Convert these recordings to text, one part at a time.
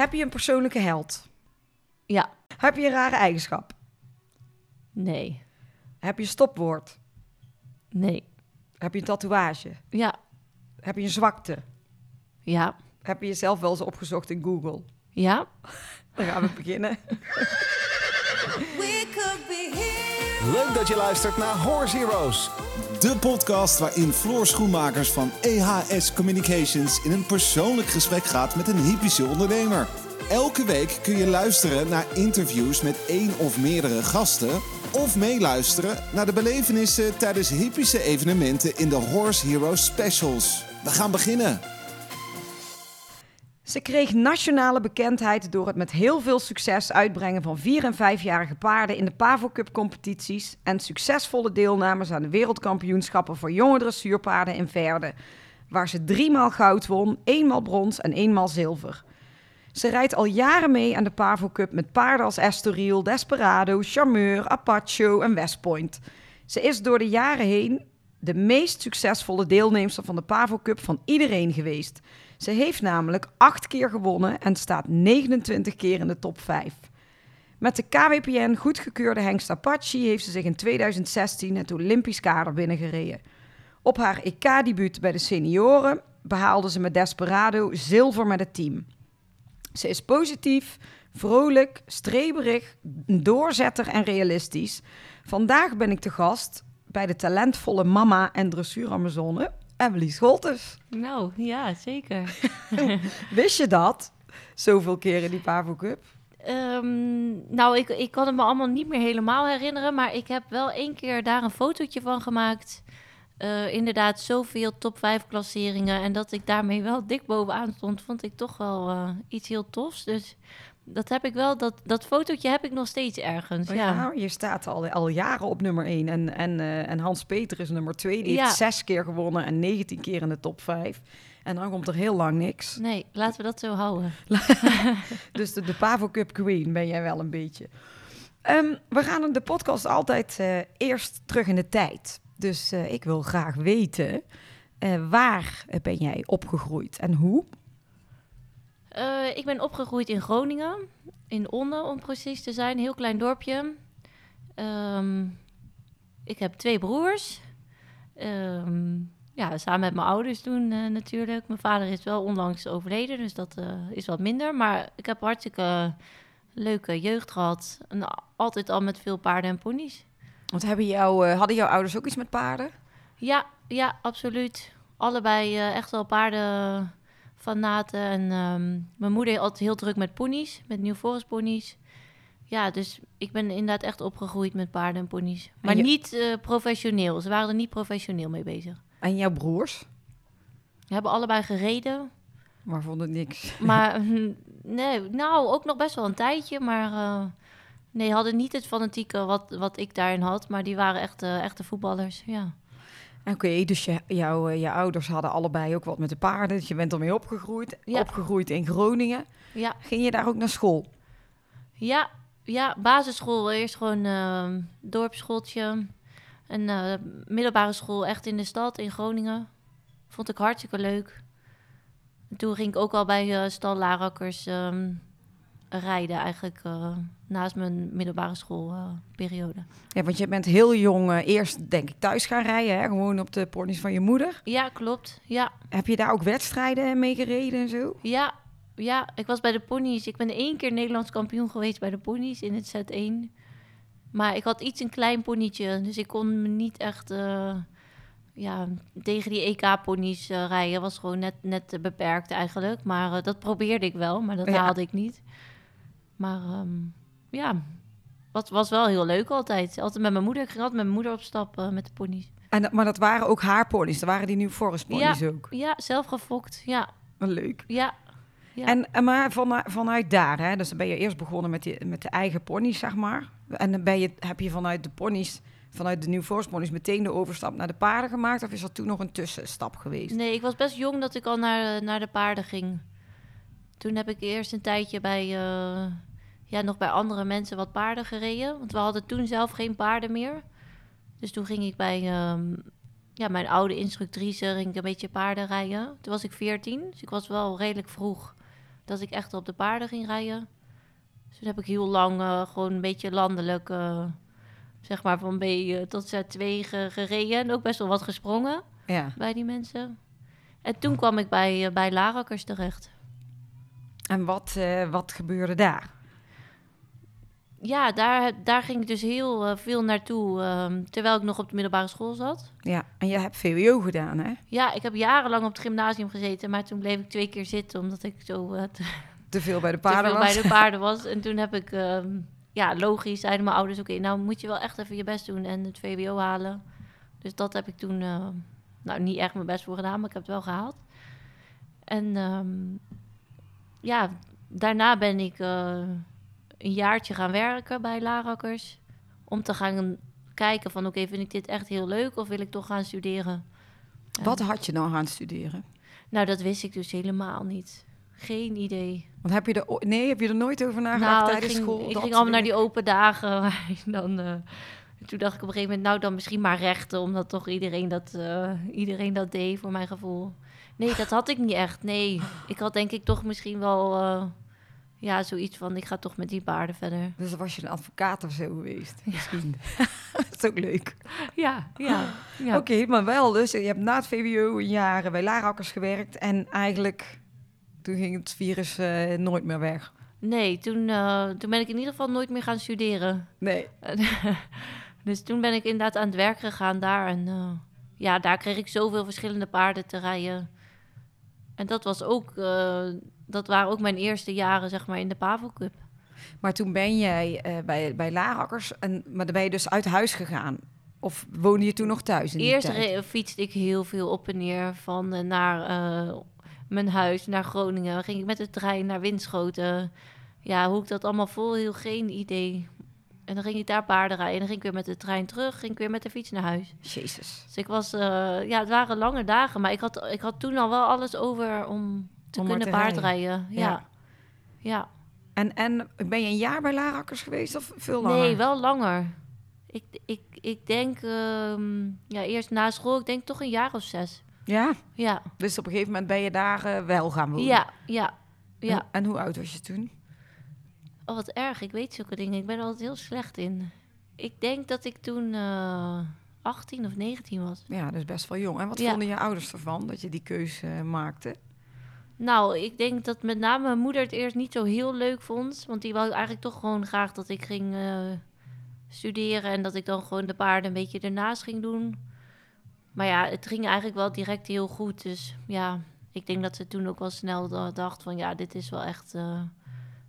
Heb je een persoonlijke held? Ja. Heb je een rare eigenschap? Nee. Heb je een stopwoord? Nee. Heb je een tatoeage? Ja. Heb je een zwakte? Ja. Heb je jezelf wel eens opgezocht in Google? Ja. Dan gaan we beginnen. Leuk dat je luistert naar Horse Heroes. De podcast waarin Floor Schoenmakers van EHS Communications in een persoonlijk gesprek gaat met een hypische ondernemer. Elke week kun je luisteren naar interviews met één of meerdere gasten. Of meeluisteren naar de belevenissen tijdens hypische evenementen in de Horse Heroes Specials. We gaan beginnen. Ze kreeg nationale bekendheid door het met heel veel succes uitbrengen van 4- en 5-jarige paarden in de Pavo Cup competities en succesvolle deelnames aan de wereldkampioenschappen voor jonge dressuurpaarden in Verde, waar ze driemaal goud won, eenmaal brons en eenmaal zilver. Ze rijdt al jaren mee aan de Pavo Cup met paarden als Estoril, Desperado, Charmeur, Apache en West Point. Ze is door de jaren heen de meest succesvolle deelnemster van de Pavo Cup van iedereen geweest. Ze heeft namelijk acht keer gewonnen en staat 29 keer in de top 5. Met de KWPN goedgekeurde hengst Apache heeft ze zich in 2016 het Olympisch kader binnengereden. Op haar EK-debuut bij de senioren behaalde ze met Desperado zilver met het team. Ze is positief, vrolijk, streberig, doorzetter en realistisch. Vandaag ben ik te gast bij de talentvolle mama en dressuur-Amazone, Emily Scholters. Nou, ja, zeker. Wist je dat? Zoveel keren die Pavo Cup. Ehm, nou, ik, ik kan het me allemaal niet meer helemaal herinneren, maar ik heb wel één keer daar een fotootje van gemaakt. Uh, inderdaad, zoveel top 5 klasseringen. En dat ik daarmee wel dik bovenaan stond, vond ik toch wel uh, iets heel tofs. Dus dat heb ik wel, dat, dat fotootje heb ik nog steeds ergens. Oh, ja. ja, je staat al, al jaren op nummer 1. En, en, uh, en Hans Peter is nummer 2. Die Ja. heeft zes keer gewonnen en 19 keer in de top 5. En dan komt er heel lang niks. Nee, laten we dat zo houden. Dus de, de Pavo Cup Queen ben jij wel een beetje. Ehm, we gaan de podcast altijd eh, eerst terug in de tijd. Dus eh, ik wil graag weten, eh, waar ben jij opgegroeid en hoe? Eh, ik ben opgegroeid in Groningen, in Onne om precies te zijn, een heel klein dorpje. Ehm, ik heb twee broers. Ehm, ja, samen met mijn ouders toen eh, natuurlijk. Mijn vader is wel onlangs overleden, dus dat eh, is wat minder. Maar ik heb hartstikke leuke jeugd gehad. En altijd al met veel paarden en ponies. Want hebben jou, hadden jouw ouders ook iets met paarden? Ja, ja, absoluut. Allebei echt wel paarden fanaten. En ehm, mijn moeder altijd heel druk met ponies, met New Forest ponies. Ja, dus ik ben inderdaad echt opgegroeid met paarden en ponies. Maar je- niet eh, professioneel. Ze waren er niet professioneel mee bezig. En jouw broers? Ze hebben allebei gereden. Maar vonden niks. Maar hm, nee, nou, ook nog best wel een tijdje. Maar eh, nee, hadden niet het fanatieke wat, wat ik daarin had. Maar die waren echt echte voetballers, ja. Oké, dus je, jouw, eh, je ouders hadden allebei ook wat met de paarden. Dus je bent ermee opgegroeid. Ja. Opgegroeid in Groningen. Ja, Ging je daar ook naar school? Ja, ja, basisschool. Eerst gewoon uh, dorpsschooltje. En eh, middelbare school echt in de stad in Groningen. Vond ik hartstikke leuk. En toen ging ik ook al bij eh Stal Larakkers ehm, rijden eigenlijk eh, naast mijn middelbare schoolperiode. Ja, want je bent heel jong eh, eerst, denk ik, thuis gaan rijden. Hè? Gewoon op de ponies van je moeder. ja, klopt. Ja, Heb je daar ook wedstrijden mee gereden en zo? ja, ja, ik was bij de ponies. Ik ben één keer Nederlands kampioen geweest bij de ponies in het Z1. Maar ik had iets een klein ponietje, dus ik kon me niet echt eh, ja, tegen die EK-ponies eh, rijden. Was gewoon net, net eh, beperkt eigenlijk. Maar eh, dat probeerde ik wel, maar dat Ja. haalde ik niet. Maar ehm, ja, wat was wel heel leuk altijd. Altijd met mijn moeder. Ik ging altijd met mijn moeder op stap met de ponies. En, dat- maar dat waren ook haar ponies. Dat waren die New Forest ponies ook. Ja, zelf gefokt. Ja, leuk. ja. Ja. En, en maar van, vanuit daar, hè, dus dan ben je eerst begonnen met, die, met de eigen ponies, zeg maar. En dan ben je, heb je vanuit de ponies, vanuit de New Forest ponies, meteen de overstap naar de paarden gemaakt? Of is er toen nog een tussenstap geweest? Nee, ik was best jong dat ik al naar, eh, naar de paarden ging. Toen heb ik eerst een tijdje bij, eh, ja, nog bij andere mensen wat paarden gereden. Want we hadden toen zelf geen paarden meer. Dus toen ging ik bij ehm, ja, mijn oude instructrice ging ik een beetje paarden rijden. Toen was ik 14, dus ik was wel redelijk vroeg dat ik echt op de paarden ging rijden. Dus toen heb ik heel lang eh, gewoon een beetje landelijk, eh, zeg maar van B eh, tot Z2 ge- gereden. En ook best wel wat gesprongen Ja. bij die mensen. En toen kwam ik bij, bij Larakkers terecht. En wat, wat gebeurde daar? Ja, daar, daar ging ik dus heel eh, veel naartoe, ehm, terwijl ik nog op de middelbare school zat. Ja, en je hebt VWO gedaan, hè? Ja, ik heb jarenlang op het gymnasium gezeten, maar toen bleef ik twee keer zitten omdat ik zo eh, te, Te veel bij de te paarden veel was. bij de paarden was. En toen heb ik, ehm, ja, logisch, zeiden mijn ouders, oké, nou moet je wel echt even je best doen en het VWO halen. Dus dat heb ik toen, eh, nou niet echt mijn best voor gedaan, maar ik heb het wel gehaald. En ehm, ja, daarna ben ik een jaartje gaan werken bij Larakkers. Om te gaan kijken van, oké, vind ik dit echt heel leuk of wil ik toch gaan studeren? Wat had je dan gaan studeren? Nou, dat wist ik dus helemaal niet. Geen idee. Want heb je er, nee, heb je er nooit over nagedacht Nou, tijdens ging, school? ik dat ging allemaal naar die open dagen. dan, eh, toen dacht ik op een gegeven moment, nou dan misschien maar rechten, omdat toch iedereen dat, eh, iedereen dat deed, voor mijn gevoel. Nee, dat had ik niet echt. Nee, ik had denk ik toch misschien wel, eh, ja, zoiets van, ik ga toch met die paarden verder. Dus was je een advocaat of zo geweest, misschien. dat is ook leuk. Ja, ja. ja. Oké, maar wel dus. Je hebt na het VWO jaar bij Larakkers gewerkt. En eigenlijk, toen ging het virus eh, nooit meer weg. Nee, toen, eh, toen ben ik in ieder geval nooit meer gaan studeren. Nee. dus toen ben ik inderdaad aan het werk gegaan daar. En eh, ja, daar kreeg ik zoveel verschillende paarden te rijden. En dat was ook, dat waren ook mijn eerste jaren, zeg maar, in de Pavo Cup. Maar toen ben jij eh, bij, bij Larakkers, en, maar dan ben je dus uit huis gegaan. Of woonde je toen nog thuis in Eerst fietste ik heel veel op en neer van eh, naar eh, mijn huis, naar Groningen. Dan ging ik met de trein naar Winschoten. Ja, hoe ik dat allemaal vol heel geen idee. En dan ging ik daar paarden rijden. En dan ging ik weer met de trein terug, ging ik weer met de fiets naar huis. Jezus. Dus ik was, ja, het waren lange dagen, maar ik had, ik had toen al wel alles over om te kunnen te paardrijden. Ja. Ja. ja. En, en ben je een jaar bij Larakkers geweest of veel langer? Nee, wel langer. Ik, ik, ik denk, ehm, ja, eerst na school, ik denk toch een jaar of zes. Ja, Ja, dus op een gegeven moment ben je daar eh, wel gaan wonen. ja, ja. ja. En, en hoe oud was je toen? Oh, wat erg. Ik weet zulke dingen. Ik ben er altijd heel slecht in. Ik denk dat ik toen eh 18 of 19 was. Ja, dus best wel jong. En wat Ja. vonden je ouders ervan dat je die keuze eh, maakte? Nou, ik denk dat met name mijn moeder het eerst niet zo heel leuk vond. Want die wou eigenlijk toch gewoon graag dat ik ging eh, studeren. En dat ik dan gewoon de paarden een beetje ernaast ging doen. Maar ja, het ging eigenlijk wel direct heel goed. Dus ja, ik denk dat ze toen ook wel snel da- dacht van... Ja, dit is wel echt, eh,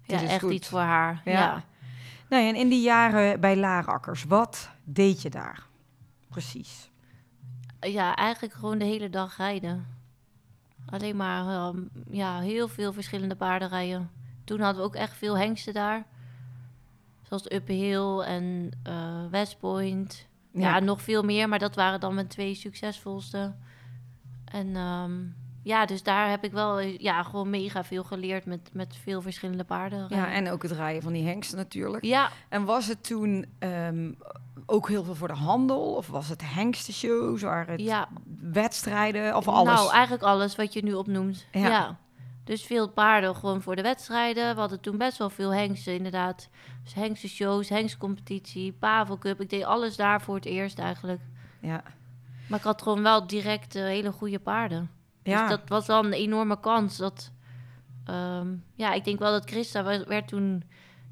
Dit ja, is echt goed. iets voor haar. Ja. Ja. Nou, ja, en in die jaren bij Larakkers, wat deed je daar? Precies. Ja, eigenlijk gewoon de hele dag rijden. Alleen maar ehm, ja, heel veel verschillende paarden rijden. Toen hadden we ook echt veel hengsten daar. Zoals Uphill en eh West Point. Ja. nog veel meer, maar dat waren dan mijn twee succesvolste. En ehm, ja, dus daar heb ik wel ja, gewoon mega veel geleerd met, met veel verschillende paarden. Ja, en ook het rijden van die hengsten natuurlijk. ja, En was het toen ehm, ook heel veel voor de handel? Of was het hengstenshows? Waren het ja. wedstrijden? Of alles? Nou, eigenlijk alles wat je nu opnoemt. Ja. Ja. Dus veel paarden gewoon voor de wedstrijden. We hadden toen best wel veel hengsten, inderdaad. Dus hengstenshows, hengstcompetitie, Pavel Cup. Ik deed alles daar voor het eerst eigenlijk. ja. Maar ik had gewoon wel direct eh, hele goede paarden. Ja. Dus dat was wel een enorme kans. Dat, ehm, ja, ik denk wel dat Christa werd toen...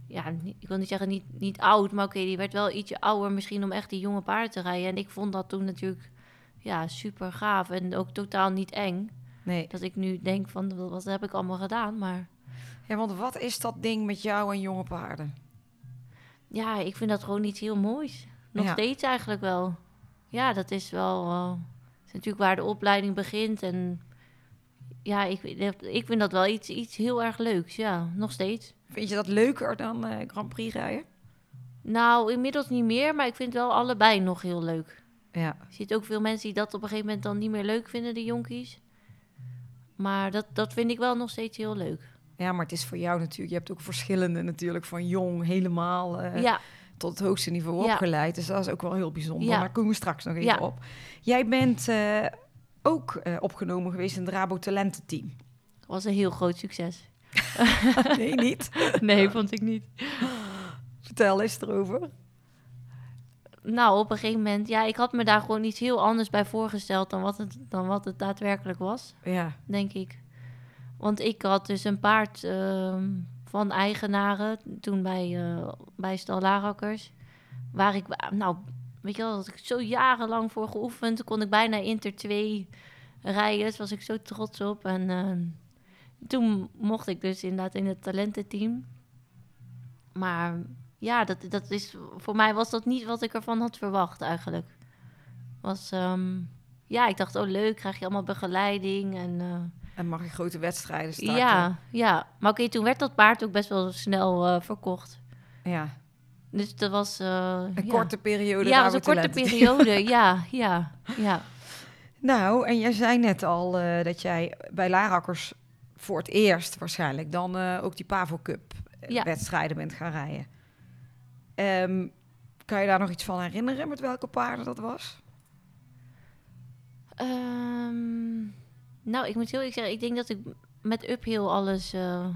Ja, ik wil niet zeggen niet, niet oud, maar oké, die werd wel ietsje ouder misschien om echt die jonge paarden te rijden. En ik vond dat toen natuurlijk ja, super gaaf en ook totaal niet eng. nee. Dat ik nu denk van, wat wat heb ik allemaal gedaan? Maar ja, want wat is dat ding met jou en jonge paarden? ja, ik vind dat gewoon iets heel moois. Nog Ja. steeds eigenlijk wel. Ja, dat is wel... eh, is natuurlijk waar de opleiding begint. En ja, ik, ik vind dat wel iets, iets heel erg leuks. Ja, nog steeds. Vind je dat leuker dan eh, Grand Prix rijden? Nou, inmiddels niet meer, maar ik vind wel allebei nog heel leuk. Ja. Je ziet ook veel mensen die dat op een gegeven moment dan niet meer leuk vinden, de jonkies. Maar dat, dat vind ik wel nog steeds heel leuk. ja, maar het is voor jou natuurlijk... Je hebt ook verschillende natuurlijk, van jong helemaal eh, ja, tot het hoogste niveau Ja. opgeleid. Dus dat is ook wel heel bijzonder. Ja. Daar komen we straks nog even Ja. op. Jij bent eh, ook eh, opgenomen geweest in het Rabo Talententeam. was een heel groot succes. nee, niet. nee, vond ik niet. Vertel eens erover. Nou, op een gegeven moment, ja, ik had me daar gewoon iets heel anders bij voorgesteld dan wat het, dan wat het daadwerkelijk was, Ja, denk ik. Want ik had dus een paard ehm, van eigenaren toen bij, eh bij waar ik, nou, weet je wel, had ik zo jarenlang voor geoefend. Kon ik bijna Inter 2 rijden, daar was ik zo trots op. En ehm, toen mocht ik dus inderdaad in het talententeam. Maar ja, dat, dat is, voor mij was dat niet wat ik ervan had verwacht eigenlijk. Was, ehm, ja, ik dacht, oh leuk, krijg je allemaal begeleiding en... eh, en mag je grote wedstrijden starten. ja, ja. Maar oké, toen werd dat paard ook best wel snel eh, verkocht. ja. Dus dat was... eh, Een ja. korte periode. Ja, was een korte periode. ja, ja, ja. Nou, en jij zei net al eh, dat jij bij Larakkers voor het eerst waarschijnlijk dan ook die Pavo Cup Ja. wedstrijden bent gaan rijden. Ehm, kan je daar nog iets van herinneren met welke paarden dat was? Ehm, nou, ik moet heel eerlijk zeggen, ik denk dat ik met Uphill alles... eh,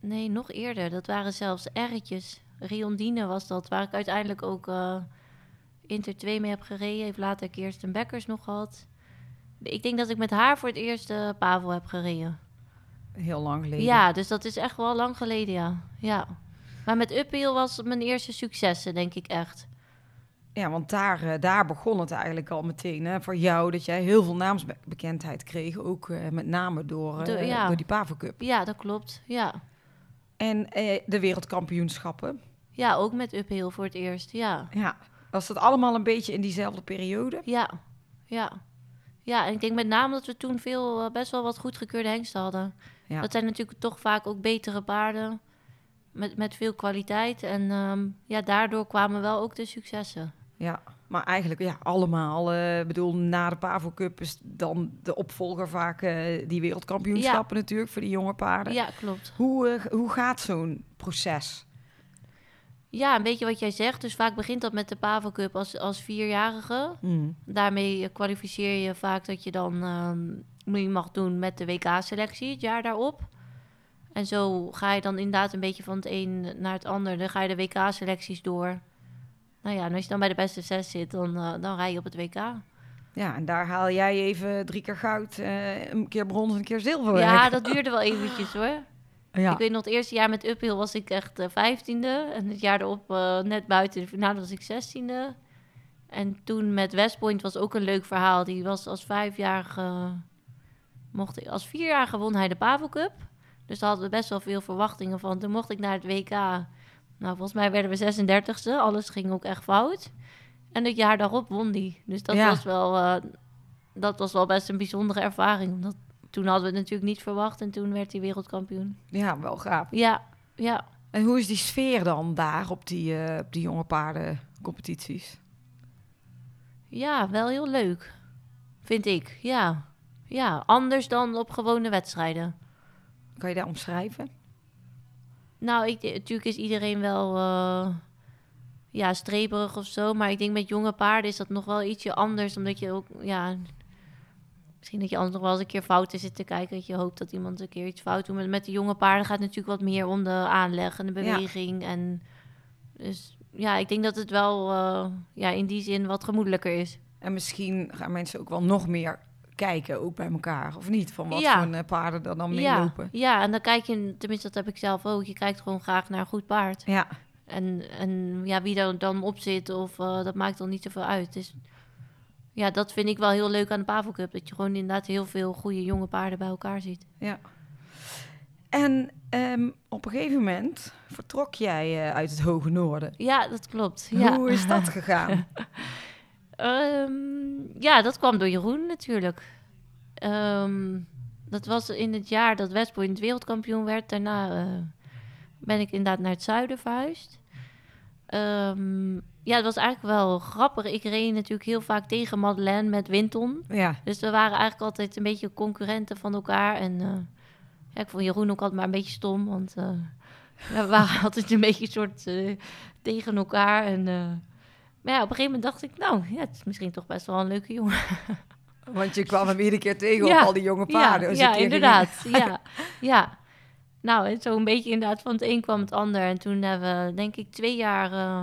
Nee, nog eerder. Dat waren zelfs R'tjes. Riondine was dat, waar ik uiteindelijk ook eh, Inter 2 mee heb gereden. Heeft later Kirsten Bekkers nog gehad. Ik denk dat ik met haar voor het eerst eh Pavel heb gereden. Heel lang geleden. Ja, dus dat is echt wel lang geleden, ja. ja. Maar met Uphill was mijn eerste successen, denk ik echt. Ja, want daar, eh, daar begon het eigenlijk al meteen hè, voor jou dat jij heel veel naamsbekendheid kreeg. Ook eh, met name door, eh, Door- ja. door die Pavo Cup. Ja, dat klopt. Ja, En de wereldkampioenschappen. ja ook met Uphill voor het eerst. Ja, Ja, was dat allemaal een beetje in diezelfde periode? ja, ja. Ja, en ik denk met name dat we toen veel, best wel wat goedgekeurde hengsten hadden. Ja. Dat zijn natuurlijk toch vaak ook betere paarden. Met, met veel kwaliteit. En ehm, ja, daardoor kwamen wel ook de successen. Ja, maar eigenlijk ja, allemaal. eh, Ik bedoel, na de Pavo Cup is dan de opvolger vaak eh, die wereldkampioenschappen natuurlijk voor die jonge paarden. Ja, klopt. Hoe, eh, hoe gaat zo'n proces? Ja, een beetje wat jij zegt. Dus vaak begint dat met de Pavo Cup als, als vierjarige. Hmm. Daarmee kwalificeer je vaak dat je dan ehm, mee mag doen met de WK-selectie het jaar daarop. En zo ga je dan inderdaad een beetje van het een naar het ander. Dan ga je de WK-selecties door. Nou ja, en als je dan bij de beste zes zit, dan, eh, dan rij je op het WK. Ja, en daar haal jij even drie keer goud, eh, een keer brons en een keer zilver. Ja, dat duurde wel eventjes hoor. ja. Ik weet nog, het eerste jaar met Uphill was ik echt eh, vijftiende. en het jaar erop, net buiten de finale, was ik zestiende. En toen met West Point was ook een leuk verhaal. Die was als vijfjarige... Mocht ik, als vierjarige won hij de Pavel Cup. Dus daar hadden we best wel veel verwachtingen van. Toen mocht ik naar het WK. Nou, volgens mij werden we 36e. Alles ging ook echt fout. En het jaar daarop won die. Dus dat, Ja. was, wel, eh, dat was wel best een bijzondere ervaring. Omdat toen hadden we het natuurlijk niet verwacht. En toen werd hij wereldkampioen. ja, wel gaaf. Ja, ja. En hoe is die sfeer dan daar op die, eh, op die jonge paardencompetities? Ja, wel heel leuk. Vind ik, ja. Ja, anders dan op gewone wedstrijden. Kan je daar omschrijven? Nou, ik, natuurlijk is iedereen wel eh, ja, streperig of zo. Maar ik denk met jonge paarden is dat nog wel ietsje anders. Omdat je ook, ja... Misschien dat je anders nog wel eens een keer fouten zit te kijken. Dat je hoopt dat iemand een keer iets fout doet. Met, met de jonge paarden gaat het natuurlijk wat meer om de aanleg en de Ja. beweging. En dus ja, ik denk dat het wel eh, ja, in die zin wat gemoedelijker is. En misschien gaan mensen ook wel nog meer kijken, ook bij elkaar, of niet? Van wat Ja. voor eh, paarden er dan Ja, meelopen. ja, en dan kijk je, tenminste dat heb ik zelf ook, je kijkt gewoon graag naar een goed paard. Ja. En, en ja, wie er dan op zit, of, eh, dat maakt dan niet zoveel uit. Dus ja, dat vind ik wel heel leuk aan de Pavel Cup. Dat je gewoon inderdaad heel veel goede jonge paarden bij elkaar ziet. Ja. En ehm, op een gegeven moment vertrok jij eh, uit het hoge noorden. Ja, dat klopt. Ja. Hoe is dat gegaan? Ehm, ja, dat kwam door Jeroen natuurlijk. Ehm, dat was in het jaar dat West Point wereldkampioen werd. Daarna eh, ben ik inderdaad naar het zuiden verhuisd. Ehm, ja, het was eigenlijk wel grappig. Ik reed natuurlijk heel vaak tegen Madeleine met Winton. ja. Dus we waren eigenlijk altijd een beetje concurrenten van elkaar. En eh, ja, ik vond Jeroen ook altijd maar een beetje stom. Want eh, we waren altijd een beetje soort tegen elkaar. En, maar ja, op een gegeven moment dacht ik, nou, ja, het is misschien toch best wel een leuke jongen. Want je kwam hem iedere keer tegen Ja. op al die jonge paarden. Ja, Dus ja een inderdaad. Ja, ja. Nou, en zo een beetje inderdaad van het een kwam het ander. En toen hebben we, denk ik, twee jaar eh,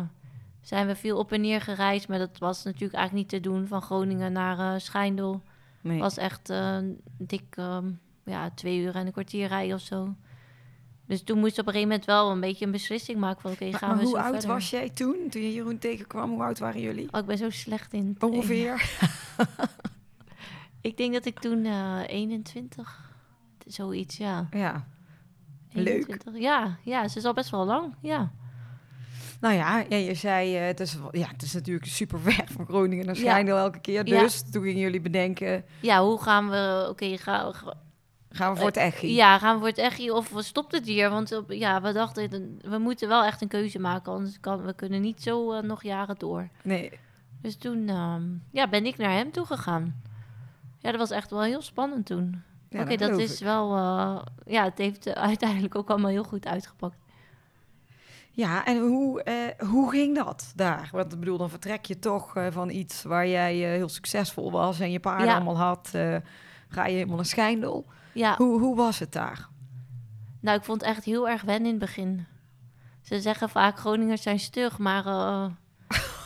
zijn we veel op en neer gereisd. Maar dat was natuurlijk eigenlijk niet te doen. Van Groningen naar eh Schijndel. Nee. was echt eh, dik ehm, ja, twee uur en een kwartier rijden of zo. Dus toen moest je op een gegeven moment wel een beetje een beslissing maken van oké, gaan maar we hoe oud verder? was jij toen, toen je Jeroen tegenkwam? Hoe oud waren jullie? Oh, ik ben zo slecht in. Ongeveer. Ik denk dat ik toen eh 21, zoiets, ja. Ja. Leuk. 21. Ja, ja, ze is al best wel lang, ja. Nou ja, ja je zei, eh, het, is, ja, het is natuurlijk super ver van Groningen naar Ja. Schijndel elke keer. Ja. Dus toen gingen jullie bedenken, Ja, hoe gaan we, oké, gaan we, gaan we voor het echt ja, gaan we voor het echt of we stopt het hier? Want ja, we dachten, we moeten wel echt een keuze maken, anders kan, we kunnen niet zo eh, nog jaren door. Nee, Dus toen ehm, ja, ben ik naar hem toe gegaan. Ja, dat was echt wel heel spannend toen. ja, Oké, dat is ik. wel... eh, ja, het heeft eh, uiteindelijk ook allemaal heel goed uitgepakt. Ja, en hoe, eh, hoe ging dat daar? Want ik bedoel, dan vertrek je toch eh, van iets waar jij eh, heel succesvol was en je paarden Ja. allemaal had. eh, ga je helemaal naar Schijndel. Ja, Hoe, hoe was het daar? nou, ik vond het echt heel erg wennen in het begin. Ze zeggen vaak Groningers zijn stug, maar eh,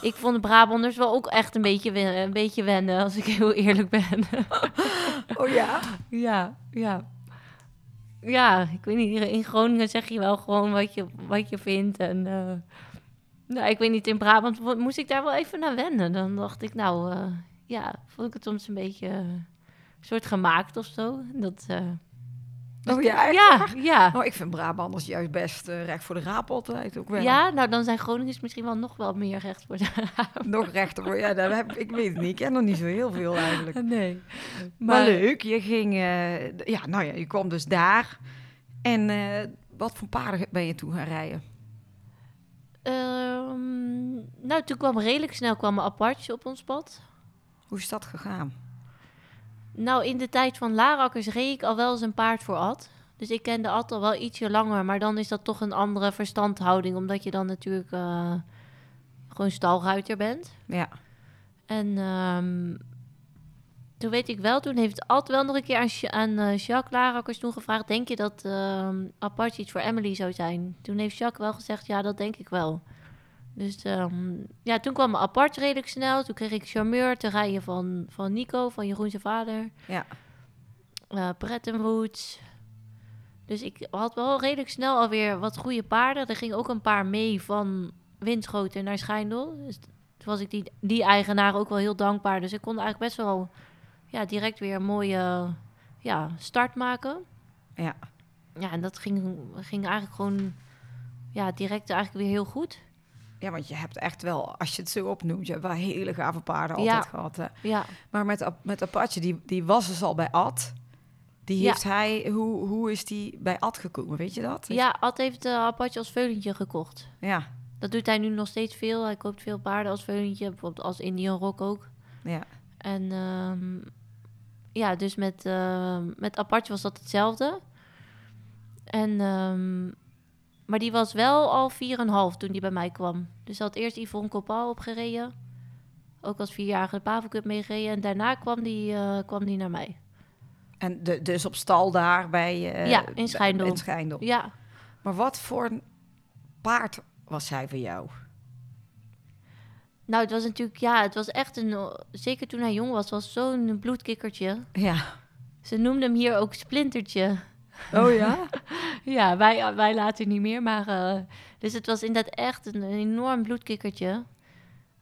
ik vond de Brabanders wel ook echt een beetje, wen- een beetje wennen, als ik heel eerlijk ben. Oh ja? ja, ja. Ja, ik weet niet, in Groningen zeg je wel gewoon wat je, wat je vindt. En eh, nou, ik weet niet, in Brabant moest ik daar wel even naar wennen. Dan dacht ik, nou, eh, ja, vond ik het soms een beetje soort gemaakt of zo. Dat, eh, Oh ja, echt? ja, ja. Oh, ik vind Brabanders juist best eh, recht voor de raap altijd ook wel. Ja, nou dan zijn Groningers misschien wel nog wel meer recht voor de Nog rechter voor. Ja, dat heb, ik weet het niet. Ik ken er niet zo heel veel eigenlijk. Nee. Maar, leuk, je ging... eh, ja, nou ja, je kwam dus daar. En wat voor paarden ben je toen gaan rijden? Ehm, nou, toen kwam redelijk snel kwam een Apache op ons pad. Hoe is dat gegaan? Nou, in de tijd van Larakkers reed ik al wel eens een paard voor Ad. Dus ik kende Ad al wel ietsje langer. Maar dan is dat toch een andere verstandhouding. Omdat je dan natuurlijk eh, gewoon stalruiter bent. Ja. En ehm, toen weet ik wel, toen heeft Ad wel nog een keer aan, aan eh, Jacques Larakkers toen gevraagd... denk je dat ehm Apache iets voor Emily zou zijn? Toen heeft Jacques wel gezegd, ja, dat denk ik wel. Dus ehm, ja, toen kwam Apart redelijk snel. Toen kreeg ik Charmeur te rijden van, van Nico, van Jeroen zijn vader. Ja. Eh Bretton Woods. Dus ik had wel redelijk snel alweer wat goede paarden. Er ging ook een paar mee van Winschoten naar Schijndel. Dus toen was ik die, die eigenaar ook wel heel dankbaar. Dus ik kon eigenlijk best wel ja, direct weer een mooie ja, start maken. Ja. Ja, en dat ging, ging eigenlijk gewoon ja, direct eigenlijk weer heel goed. Ja, want je hebt echt wel, als je het zo opnoemt, je hebt wel hele gave paarden Ja. altijd gehad. Hè? Ja, Maar met, met Apache, die, die was dus al bij Ad. Die Ja. heeft hij, hoe, hoe is die bij Ad gekomen, weet je dat? ja Ad heeft uh, Apache als veulentje gekocht. Ja, Dat doet hij nu nog steeds veel. Hij koopt veel paarden als veulentje, bijvoorbeeld als Indian Rock ook. ja. En ehm, ja, dus met, ehm, met Apache was dat hetzelfde. En, ehm, maar die was wel al 4,5 toen die bij mij kwam. Dus had eerst Yvonne Copal opgereden. Ook als vierjarige de Cup meegereden. En daarna kwam die, eh, kwam die naar mij. En de, dus op stal daar bij... eh, Ja, in Schijndel. In Schijndel. Ja, Maar wat voor een paard was hij voor jou? nou het was natuurlijk, ja, het was echt een, zeker toen hij jong was, was zo'n bloedkikkertje. Ja. Ze noemden hem hier ook Splintertje. Oh ja? Ja, wij, wij later niet meer. Maar, eh, dus het was inderdaad echt een, een enorm bloedkikkertje.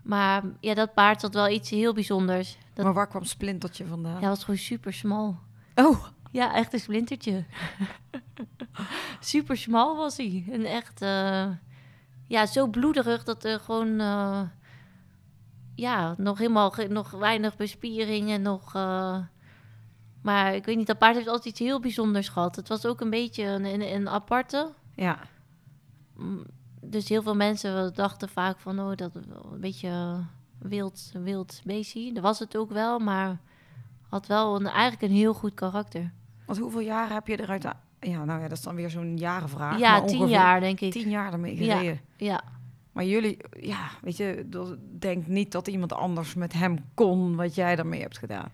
Maar ja, dat paard had wel iets heel bijzonders. Dat Maar waar kwam Splintertje vandaan? ja, was gewoon super smal. Oh, Ja, echt een splintertje. super smal was hij. En echt, eh, ja, zo bloederig dat er gewoon, eh, ja, nog helemaal, nog weinig bespiering en nog... maar ik weet niet, dat paard heeft altijd iets heel bijzonders gehad. Het was ook een beetje een, een, een aparte. ja. Mm, Dus heel veel mensen dachten vaak van, oh, dat een beetje wild, wild beestje. Dat was het ook wel, maar had wel een, eigenlijk een heel goed karakter. Want hoeveel jaar heb je eruit... Ja, nou ja, dat is dan weer zo'n jarenvraag. ja, maar tien jaar denk ik. Tien jaar ermee Ja. gereden. Ja, Maar jullie, ja, weet je, denk niet dat iemand anders met hem kon wat jij daarmee hebt gedaan.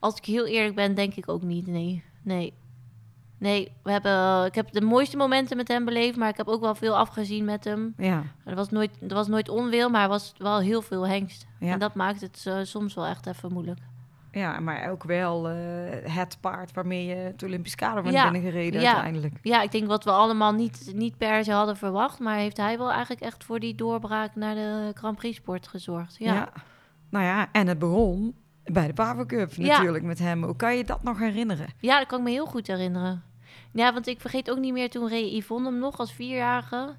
Als ik heel eerlijk ben, denk ik ook niet. Nee, nee. Nee, we hebben, ik heb de mooiste momenten met hem beleefd, maar ik heb ook wel veel afgezien met hem. Ja. Er was nooit, er was nooit onwil, maar er was wel heel veel hengst. Ja. En dat maakt het eh, soms wel echt even moeilijk. ja, maar ook wel eh, het paard waarmee je het Olympisch kader bent Ja. binnengereden Ja. uiteindelijk. Ja, ik denk wat we allemaal niet, niet per se hadden verwacht, maar heeft hij wel eigenlijk echt voor die doorbraak naar de Grand Prix sport gezorgd. Ja. Nou ja, en het begon bij de Pavo Cup Ja. natuurlijk met hem. Hoe kan je dat nog herinneren? Ja, dat kan ik me heel goed herinneren. Ja, want ik vergeet ook niet meer, toen reed Yvonne hem nog als vierjarige.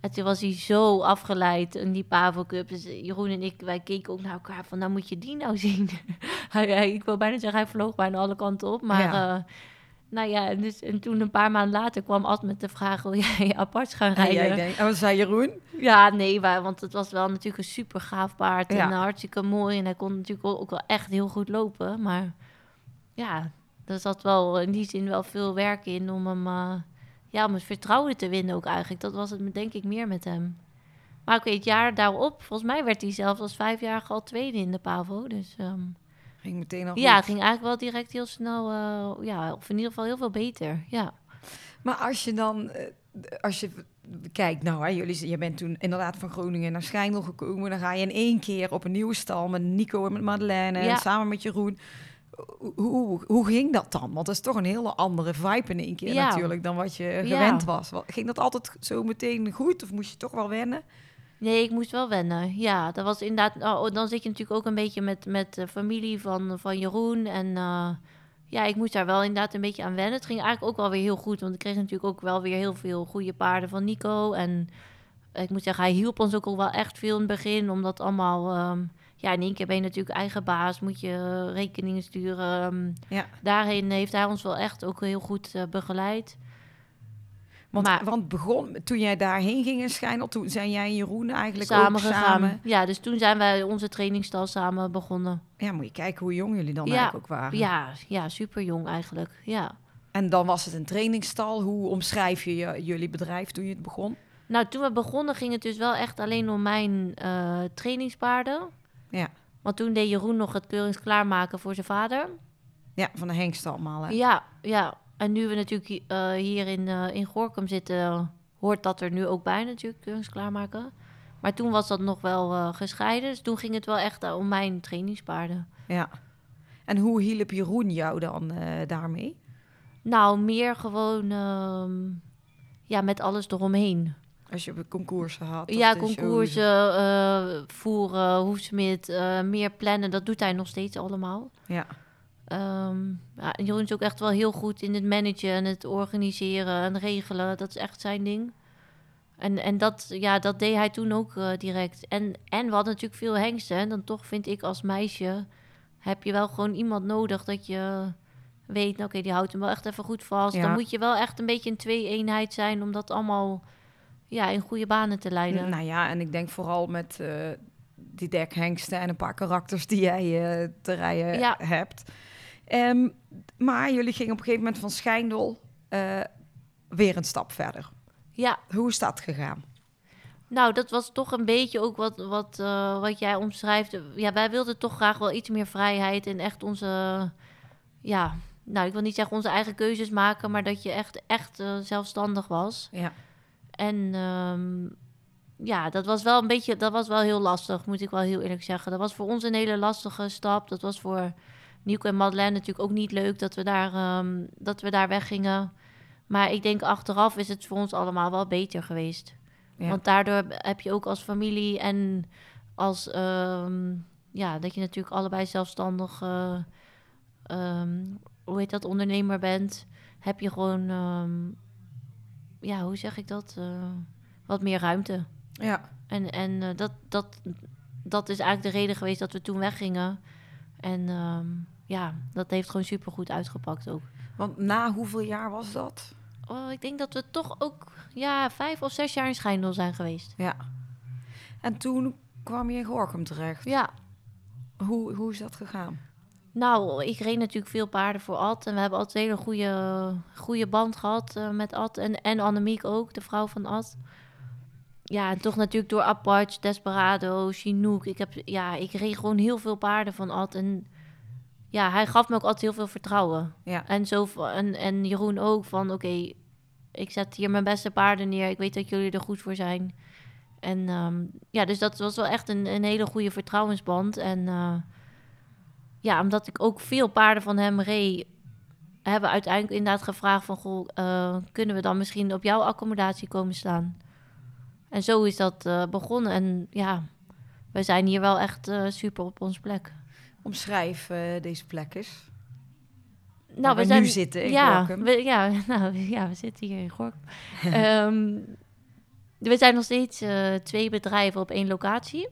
En toen was hij zo afgeleid in die Pavo Cup. Dus Jeroen en ik, wij keken ook naar elkaar van, nou moet je die nou zien. hij, hij- ik wil bijna zeggen, hij vloog bijna alle kanten op. Maar Ja. ja, nou ja, en, dus, en toen een paar maanden later kwam Ad met de vraag, wil jij apart gaan En rijden? jij denkt, en wat zei Jeroen? Ja, nee, maar, want het was wel natuurlijk een super gaaf paard. Ja. En hartstikke mooi. En hij kon natuurlijk ook wel echt heel goed lopen. Maar ja, er zat wel in die zin wel veel werk in om hem, eh, ja, om het vertrouwen te winnen ook eigenlijk. Dat was het me, denk ik meer met hem. Maar ik weet, het jaar daarop, volgens mij werd hij zelfs als vijfjarige al tweede in de PAVO. Dus ehm, Ging meteen al ja, goed. het ging eigenlijk wel direct heel snel, eh, ja, of in ieder geval heel veel beter. Ja, Maar als je dan, eh, als je kijkt, nou, hè, jullie, je bent toen inderdaad van Groningen naar Schijndel gekomen. Dan ga je in één keer op een nieuwe stal met Nico en met Madeleine en Ja. samen met Jeroen. Hoe, hoe, hoe ging dat dan? Want dat is toch een hele andere vibe in één keer Ja. natuurlijk dan wat je Ja. gewend was. Ging dat altijd zo meteen goed of moest je toch wel wennen? Nee, ik moest wel wennen. Ja, dat was inderdaad. Oh, dan zit je natuurlijk ook een beetje met, met de familie van, van Jeroen. En eh, ja, ik moest daar wel inderdaad een beetje aan wennen. Het ging eigenlijk ook wel weer heel goed. Want ik kreeg natuurlijk ook wel weer heel veel goede paarden van Nico. En ik moet zeggen, hij hielp ons ook al wel echt veel in het begin. Omdat allemaal. ehm, ja, in één keer ben je natuurlijk eigen baas. Moet je eh, rekeningen sturen. ehm, Ja. Daarheen heeft hij ons wel echt ook heel goed eh, begeleid. Want, Maar- want begon, toen jij daarheen ging in Schijndel, toen zijn jij en Jeroen eigenlijk samen ook gegaan. samen. Ja, dus toen zijn wij onze trainingstal samen begonnen. Ja, moet je kijken hoe jong jullie dan Ja. eigenlijk ook waren. Ja, ja, super jong eigenlijk. Ja. En dan was het een trainingstal. Hoe omschrijf je, je jullie bedrijf toen je het begon? Nou, toen we begonnen ging het dus wel echt alleen om mijn eh, trainingspaarden. Ja. Want toen deed Jeroen nog het keuringsklaarmaken voor zijn vader. Ja, van de hengst allemaal. Hè? Ja, ja. En nu we natuurlijk eh, hier in, eh in Gorkum zitten, hoort dat er nu ook bij natuurlijk, keuringsklaarmaken. Maar toen was dat nog wel eh, gescheiden. Dus toen ging het wel echt om mijn trainingspaarden. Ja. En hoe hielp Jeroen jou dan daarmee? Nou, meer gewoon ehm, ja, met alles eromheen. Als je concoursen had? Ja, concoursen, eh, voeren, hoefsmid, eh, meer plannen. Dat doet hij nog steeds allemaal. Ja. Ehm ja, en Jeroen is ook echt wel heel goed in het managen en het organiseren en regelen. Dat is echt zijn ding. En, en dat, ja, dat deed hij toen ook eh, direct. En, en we hadden natuurlijk veel hengsten. En dan toch vind ik als meisje... heb je wel gewoon iemand nodig dat je weet... nou, oké, die houdt hem wel echt even goed vast. Ja. Dan moet je wel echt een beetje een twee-eenheid zijn... om dat allemaal ja, in goede banen te leiden. Nou ja, en ik denk vooral met eh, die dekhengsten en een paar karakters die jij eh, te rijden Ja. hebt. Ehm, maar jullie gingen op een gegeven moment van Schijndel eh, weer een stap verder. Ja, Hoe is dat gegaan? Nou, dat was toch een beetje ook wat, wat, eh, wat jij omschrijft. Ja, wij wilden toch graag wel iets meer vrijheid en echt onze, ja, nou, ik wil niet zeggen onze eigen keuzes maken, maar dat je echt, echt eh, zelfstandig was. Ja. En ehm, ja, dat was wel een beetje, dat was wel heel lastig, moet ik wel heel eerlijk zeggen. Dat was voor ons een hele lastige stap. Dat was voor Nico en Madeleine natuurlijk ook niet leuk dat we daar, ehm, dat we daar weggingen. Maar ik denk achteraf is het voor ons allemaal wel beter geweest. Ja. Want daardoor heb je ook als familie en als ehm, ja, dat je natuurlijk allebei zelfstandig, eh, ehm, hoe heet dat, ondernemer bent, heb je gewoon, ja, hoe zeg ik dat, Eh, wat meer ruimte. Ja. En, en eh, dat, dat, dat is eigenlijk de reden geweest dat we toen weggingen. En ja, dat heeft gewoon supergoed uitgepakt ook. Want na hoeveel jaar was dat? Oh, ik denk dat we toch ook ja, vijf of zes jaar in Schijndel zijn geweest. Ja. En toen kwam je in Gorkum terecht. Ja, Hoe, hoe is dat gegaan? Nou, ik reed natuurlijk veel paarden voor Ad. En we hebben altijd een hele goede, goede band gehad eh, met Ad. En, en Annemiek ook, de vrouw van Ad. Ja, en toch natuurlijk door Apache, Desperado, Chinook. Ik, heb, ja, ik reed gewoon heel veel paarden van Ad. En ja, hij gaf me ook altijd heel veel vertrouwen. Ja. En, zo, en, en Jeroen ook van, oké, ik zet hier mijn beste paarden neer. Ik weet dat jullie er goed voor zijn. En ehm, ja, dus dat was wel echt een, een hele goede vertrouwensband. En eh, ja, omdat ik ook veel paarden van hem reed, hebben we uiteindelijk inderdaad gevraagd van, goh, eh, kunnen we dan misschien op jouw accommodatie komen staan? En zo is dat eh, begonnen. En ja, we zijn hier wel echt super op ons plek. Omschrijf eh, deze plek eens. Nou, we nu zitten in ja, Gorkum. We, ja, nou, ja, we zitten hier in Gorkum. Ehm, we zijn nog steeds eh, twee bedrijven op één locatie.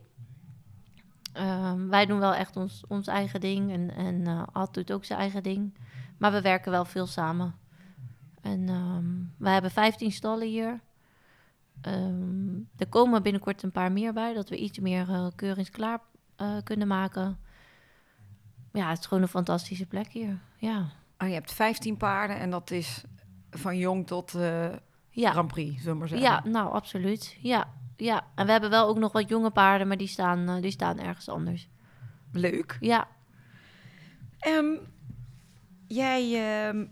Ehm, wij doen wel echt ons, ons eigen ding en, en eh, Ad doet ook zijn eigen ding. Maar we werken wel veel samen. En ehm wij hebben 15 stallen hier. Er komen binnenkort een paar meer bij, dat we iets meer eh, keuringsklaar eh, kunnen maken. Ja, het is gewoon een fantastische plek hier. Ja. Oh, je hebt 15 paarden en dat is van jong tot eh Ja, Grand Prix, zullen we maar zeggen. ja nou, absoluut. Ja, ja. En we hebben wel ook nog wat jonge paarden, maar die staan, eh, die staan ergens anders. Leuk. Ja, Ehm, jij, ehm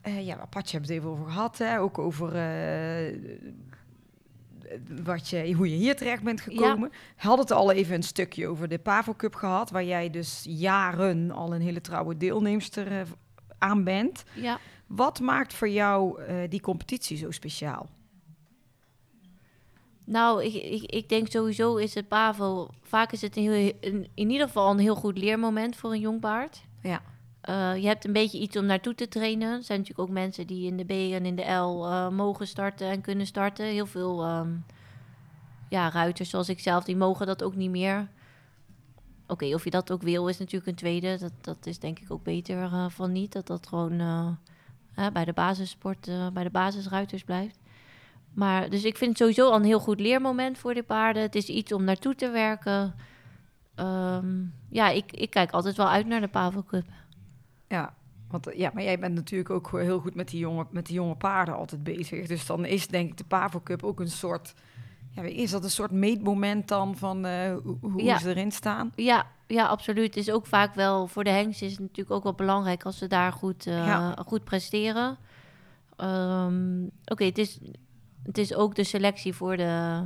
eh, ja, Apache hebben het even over gehad, hè? ook over wat je, hoe je hier terecht bent gekomen. We hadden het al even een stukje over de Pavo Cup gehad, waar jij dus jaren al een hele trouwe deelnemster eh, aan bent. ja. Wat maakt voor jou eh, die competitie zo speciaal? Nou, ik, ik, ik denk sowieso is het PAVO... Vaak is het een heel, een- in ieder geval een heel goed leermoment voor een jong paard. Ja. Eh, je hebt een beetje iets om naartoe te trainen. Er zijn natuurlijk ook mensen die in de B en in de L eh, mogen starten en kunnen starten. Heel veel ehm, ja, ruiters zoals ik zelf, die mogen dat ook niet meer. Oké, of je dat ook wil, is natuurlijk een tweede. Dat, dat is denk ik ook beter eh, van niet. Dat dat gewoon bij de basissport, bij de basisruiters blijft. Maar dus ik vind het sowieso al een heel goed leermoment voor de paarden. Het is iets om naartoe te werken. Ehm, ja, ik, ik kijk altijd wel uit naar de Pavel Cup. Ja, want ja, maar jij bent natuurlijk ook heel goed met die jonge, met die jonge paarden altijd bezig. Dus dan is denk ik de Pavo Cup ook een soort... Ja, is dat een soort meetmoment dan van eh, hoe, Ja. ze erin staan? Ja, ja, absoluut. Het is ook vaak wel voor de hengst is het natuurlijk ook wel belangrijk als ze daar goed, eh, Ja. goed presteren. Ehm, Oké, het, is, het is ook de selectie voor de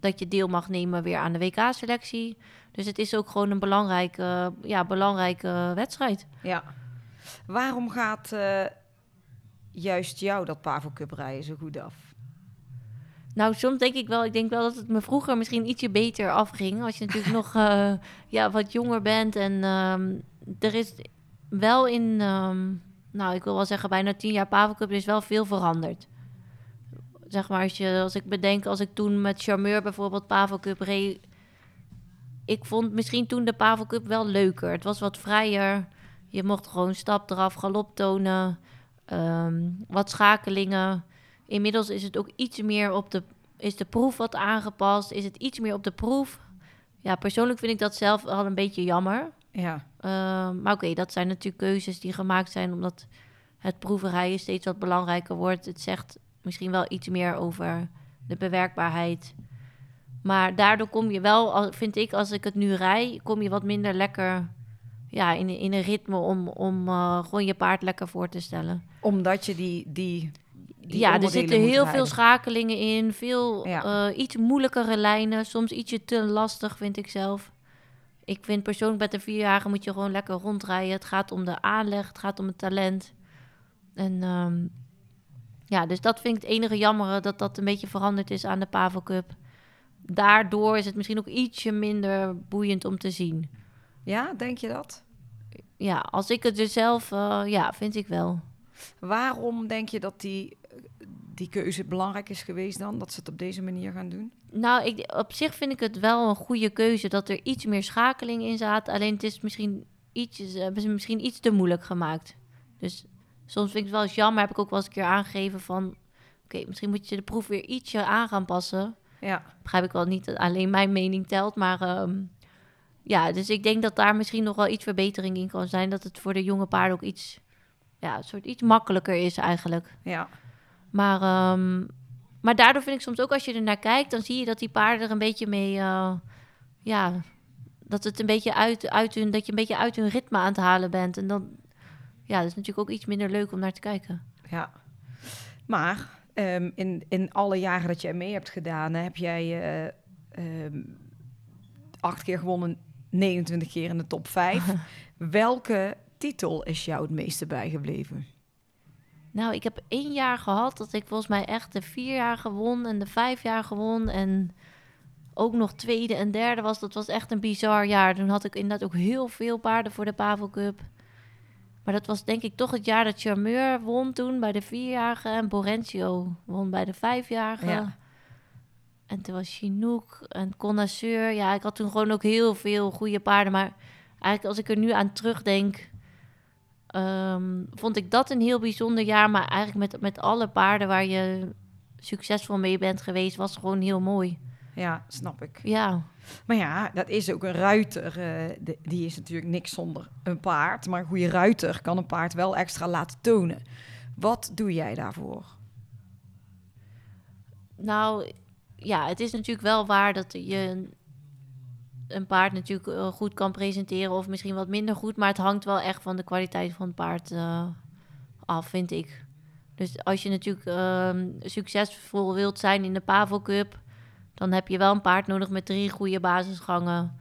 dat je deel mag nemen weer aan de WK-selectie. Dus het is ook gewoon een belangrijke, ja, belangrijke wedstrijd. Ja. Waarom gaat eh, juist jou dat Pavo Cup rijden zo goed af? Nou, soms denk ik wel, ik denk wel dat het me vroeger misschien ietsje beter afging. Als je natuurlijk nog eh, ja, wat jonger bent. En ehm, er is wel in, ehm, nou, ik wil wel zeggen, bijna tien jaar Pavelcup is wel veel veranderd. Zeg maar, als, je, als ik bedenk, als ik toen met Charmeur bijvoorbeeld Pavelcup reed... Ik vond misschien toen de Pavelcup wel leuker. Het was wat vrijer. Je mocht gewoon stap eraf, galop tonen. ehm, wat schakelingen. Inmiddels is het ook iets meer op de... Is de proef wat aangepast? Is het iets meer op de proef? Ja, persoonlijk vind ik dat zelf al een beetje jammer. Ja, Ehm, maar oké, dat zijn natuurlijk keuzes die gemaakt zijn omdat het proevenrijden steeds wat belangrijker wordt. Het zegt misschien wel iets meer over de bewerkbaarheid. Maar daardoor kom je wel, vind ik, als ik het nu rij, kom je wat minder lekker ja, in, in een ritme om, om eh, gewoon je paard lekker voor te stellen. omdat je die, die, die ja, er zitten heel veel schakelingen in, veel Ja. eh, iets moeilijkere lijnen, soms ietsje te lastig, vind ik zelf. Ik vind persoonlijk met een vierjarige moet je gewoon lekker rondrijden. Het gaat om de aanleg, het gaat om het talent. En ehm, ja, dus dat vind ik het enige jammere, dat dat een beetje veranderd is aan de Pavel Cup. Daardoor is het misschien ook ietsje minder boeiend om te zien. Ja, denk je dat? Ja, als ik het dus zelf, eh, ja, vind ik wel. Waarom denk je dat die, die keuze belangrijk is geweest dan? Dat ze het op deze manier gaan doen? Nou, ik, op zich vind ik het wel een goede keuze dat er iets meer schakeling in zat. Alleen het is misschien iets, hebben ze misschien iets te moeilijk gemaakt. Dus soms vind ik het wel eens jammer. Heb ik ook wel eens een keer aangegeven van... Oké, misschien moet je de proef weer ietsje aan gaan passen. Ja, Begrijp ik wel niet dat alleen mijn mening telt. Maar ehm, ja, dus ik denk dat daar misschien nog wel iets verbetering in kan zijn. Dat het voor de jonge paarden ook iets, ja, een soort iets makkelijker is eigenlijk. ja. Maar, ehm, maar daardoor vind ik soms ook als je er naar kijkt, dan zie je dat die paarden er een beetje mee, eh, ja, dat het een beetje uit, uit hun, dat je een beetje uit hun ritme aan het halen bent. En dan, ja, dat is natuurlijk ook iets minder leuk om naar te kijken. Ja. Maar ehm, in, in alle jaren dat jij mee hebt gedaan, heb jij eh, ehm, acht keer gewonnen, 29 keer in de top 5. Welke titel is jou het meeste bijgebleven? Nou, ik heb één jaar gehad dat ik volgens mij echt de vier jaar gewon en de vijf jaar gewon. En ook nog tweede en derde was. Dat was echt een bizar jaar. Toen had ik inderdaad ook heel veel paarden voor de Pavel Cup. Maar dat was denk ik toch het jaar dat Charmeur won toen bij de vierjarige. En Borencio won bij de vijfjarige. Ja. En toen was Chinook en Connoisseur. Ja, ik had toen gewoon ook heel veel goede paarden. Maar eigenlijk als ik er nu aan terugdenk... ehm, vond ik dat een heel bijzonder jaar. Maar eigenlijk met, met alle paarden waar je succesvol mee bent geweest... was gewoon heel mooi. Ja, snap ik. Ja, Maar ja, dat is ook een ruiter. eh, die is natuurlijk niks zonder een paard. Maar een goede ruiter kan een paard wel extra laten tonen. Wat doe jij daarvoor? nou ja, het is natuurlijk wel waar dat je een- paard natuurlijk eh, goed kan presenteren of misschien wat minder goed, maar het hangt wel echt van de kwaliteit van het paard eh, af, vind ik. Dus als je natuurlijk ehm, succesvol wilt zijn in de Pavel Cup, dan heb je wel een paard nodig met drie goede basisgangen.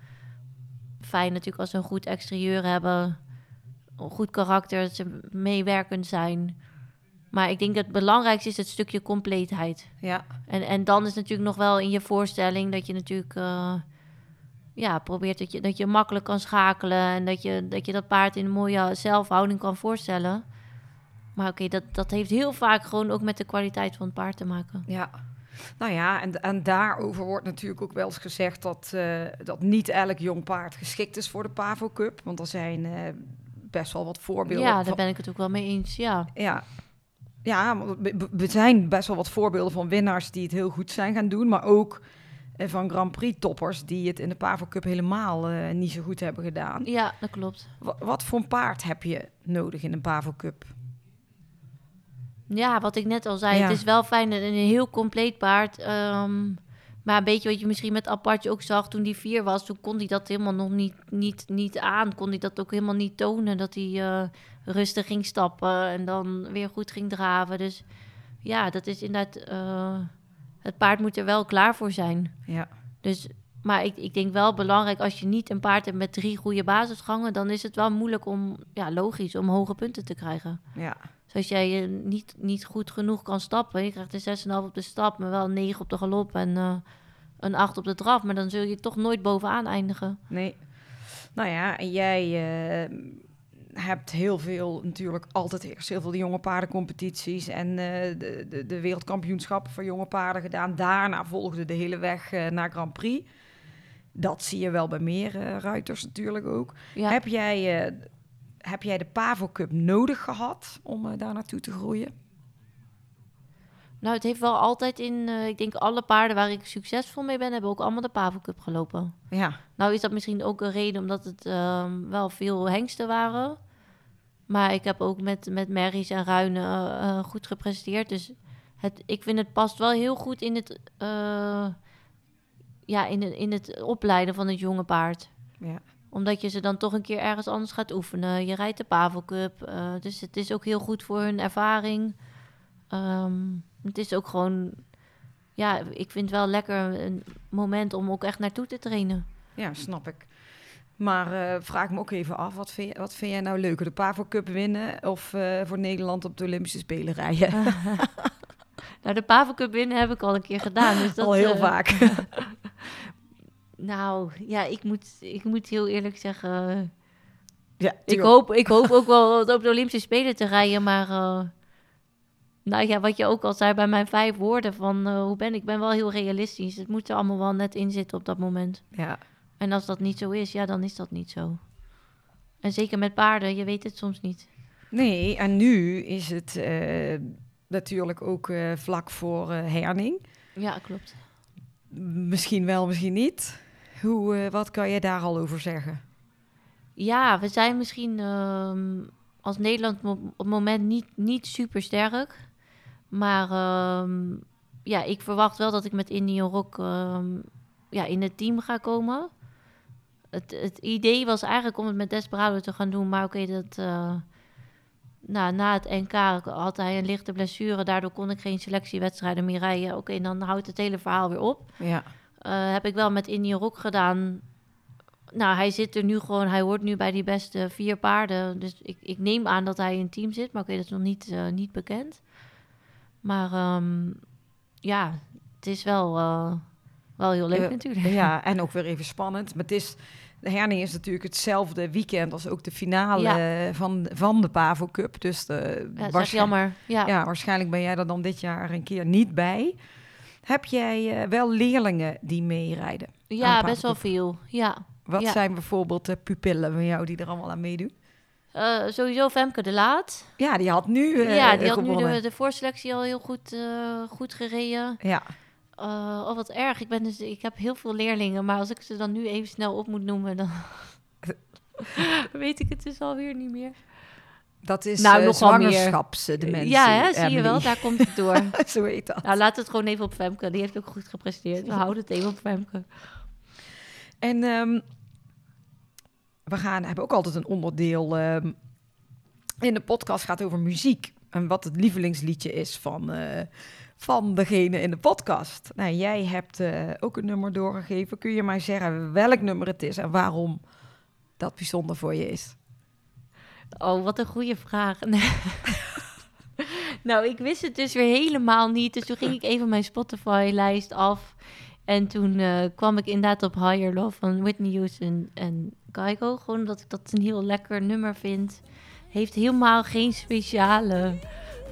Fijn natuurlijk als ze een goed exterieur hebben, een goed karakter, dat ze meewerkend zijn. Maar ik denk dat het belangrijkste is het stukje compleetheid. Ja, En, en dan is natuurlijk nog wel in je voorstelling dat je natuurlijk eh, ja, probeert dat je, dat je makkelijk kan schakelen en dat je, dat je dat paard in een mooie zelfhouding kan voorstellen. Maar oké, dat, dat heeft heel vaak gewoon ook met de kwaliteit van het paard te maken. ja. Nou ja, en, en daarover wordt natuurlijk ook wel eens gezegd dat, eh, dat niet elk jong paard geschikt is voor de Pavo Cup. Want er zijn eh, best wel wat voorbeelden. Ja, daar van- ben ik het ook wel mee eens. Ja, Ja, ja er zijn best wel wat voorbeelden van winnaars die het heel goed zijn gaan doen. Maar ook eh, van Grand Prix toppers die het in de Pavo Cup helemaal niet zo goed hebben gedaan. ja dat klopt. Wa- wat voor een paard heb je nodig in een Pavo Cup? Ja, wat ik net al zei, Ja. het is wel fijn en een heel compleet paard. ehm, maar een beetje wat je misschien met Apartje ook zag toen die vier was, toen kon hij dat helemaal nog niet, niet, niet aan. Kon hij dat ook helemaal niet tonen, dat hij eh, rustig ging stappen en dan weer goed ging draven. Dus ja, dat is inderdaad, eh, het paard moet er wel klaar voor zijn. Ja, Dus, maar ik, ik denk wel belangrijk, als je niet een paard hebt met drie goede basisgangen, dan is het wel moeilijk om, ja, logisch, om hoge punten te krijgen. ja, Dus als jij eh, niet, niet goed genoeg kan stappen, je krijgt een 6,5 op de stap, maar wel een 9 op de galop en eh, een 8 op de draf, maar dan zul je toch nooit bovenaan eindigen. nee. Nou ja, en jij eh, hebt heel veel, natuurlijk altijd eerst heel veel de jonge paardencompetities en de, de, de wereldkampioenschappen voor jonge paarden gedaan. Daarna volgde de hele weg naar Grand Prix. Dat zie je wel bij meer ruiters natuurlijk ook. Ja, Heb, jij, heb jij de Pavo Cup nodig gehad om eh, daar naartoe te groeien? nou het heeft wel altijd in, eh, ik denk alle paarden waar ik succesvol mee ben, hebben ook allemaal de Pavel Cup gelopen. Ja, Nou is dat misschien ook een reden omdat het ehm, wel veel hengsten waren. Maar ik heb ook met, met merries en ruinen eh, goed gepresteerd. Dus het, ik vind het past wel heel goed in het, ja, in, in het opleiden van het jonge paard. ja. Omdat je ze dan toch een keer ergens anders gaat oefenen. Je rijdt de Pavel Cup. eh, dus het is ook heel goed voor hun ervaring. Ehm, het is ook gewoon... Ja, ik vind het wel lekker een moment om ook echt naartoe te trainen. Ja, snap ik. Maar eh, vraag me ook even af, wat vind, je- wat vind jij nou leuker? De Pavo Cup winnen of eh, voor Nederland op de Olympische Spelen rijden? Nou, de Pavel Cup winnen heb ik al een keer gedaan. Dus dat, Al heel vaak. Nou, ja, ik moet, ik moet heel eerlijk zeggen... ja, Ik hoop, ik hoop ook wel op de Olympische Spelen te rijden, maar... eh, nou ja, wat je ook al zei bij mijn vijf woorden van eh, hoe ben ik, ik ben wel heel realistisch. Het moet er allemaal wel net in zitten op dat moment. Ja, En als dat niet zo is, ja, dan is dat niet zo. En zeker met paarden, je weet het soms niet. nee, en nu is het eh, natuurlijk ook vlak voor herning. Ja, klopt. Misschien wel, misschien niet. Hoe, eh, wat kan je daar al over zeggen? Ja, we zijn misschien ehm, als Nederland op het moment niet, niet super sterk. Maar ehm, ja, ik verwacht wel dat ik met Indian Rock ehm, ja, in het team ga komen. het, het idee was eigenlijk om het met Desperado te gaan doen. Maar oké, dat... eh, nou, na het NK had hij een lichte blessure. Daardoor kon ik geen selectiewedstrijden meer rijden. Oké, dan houdt het hele verhaal weer op. Ja. Eh, heb ik wel met Indian Rock gedaan. Nou, hij zit er nu gewoon... Hij hoort nu bij die beste vier paarden. Dus ik, ik neem aan dat hij in een team zit. Maar oké, dat is nog niet, eh, niet bekend. Maar ehm, ja, het is wel, eh, wel heel leuk natuurlijk. Ja, en ook weer even spannend. Maar het is, de herning is natuurlijk hetzelfde weekend als ook de finale Ja. van, van de Pavo Cup. Dus de, Ja, dat is jammer. Ja. Ja, waarschijnlijk ben jij er dan dit jaar een keer niet bij. Heb jij eh, wel leerlingen die meerijden? Ja, best wel veel. Ja. Wat Ja. zijn bijvoorbeeld de pupillen van jou die er allemaal aan meedoen? Eh, sowieso Femke de Laat. Ja, die had nu eh, ja, die had nu de, de voorselectie al heel goed, eh, goed gereden. Ja, Eh, oh, wat erg. Ik, ben dus, ik heb heel veel leerlingen, maar als ik ze dan nu even snel op moet noemen, dan weet ik het dus alweer niet meer. Dat is Nou, nogal meer. zwangerschapsdementie. ja, hè, zie je wel, daar komt het door. Zo heet dat. nou, laat het gewoon even op Femke. Die heeft ook goed gepresteerd. We houden het even op Femke. En ehm, we gaan, hebben ook altijd een onderdeel ehm, in de podcast gaat over muziek. En wat het lievelingsliedje is van, eh, van degene in de podcast. Nou, jij hebt eh, ook een nummer doorgegeven. Kun je mij zeggen welk nummer het is en waarom dat bijzonder voor je is? Oh, wat een goede vraag. nou, ik wist het dus weer helemaal niet. Dus toen ging ik even mijn Spotify-lijst af. En toen eh, kwam ik inderdaad op Higher Love van Whitney Houston en Kygo. Gewoon omdat ik dat een heel lekker nummer vind. Heeft helemaal geen speciale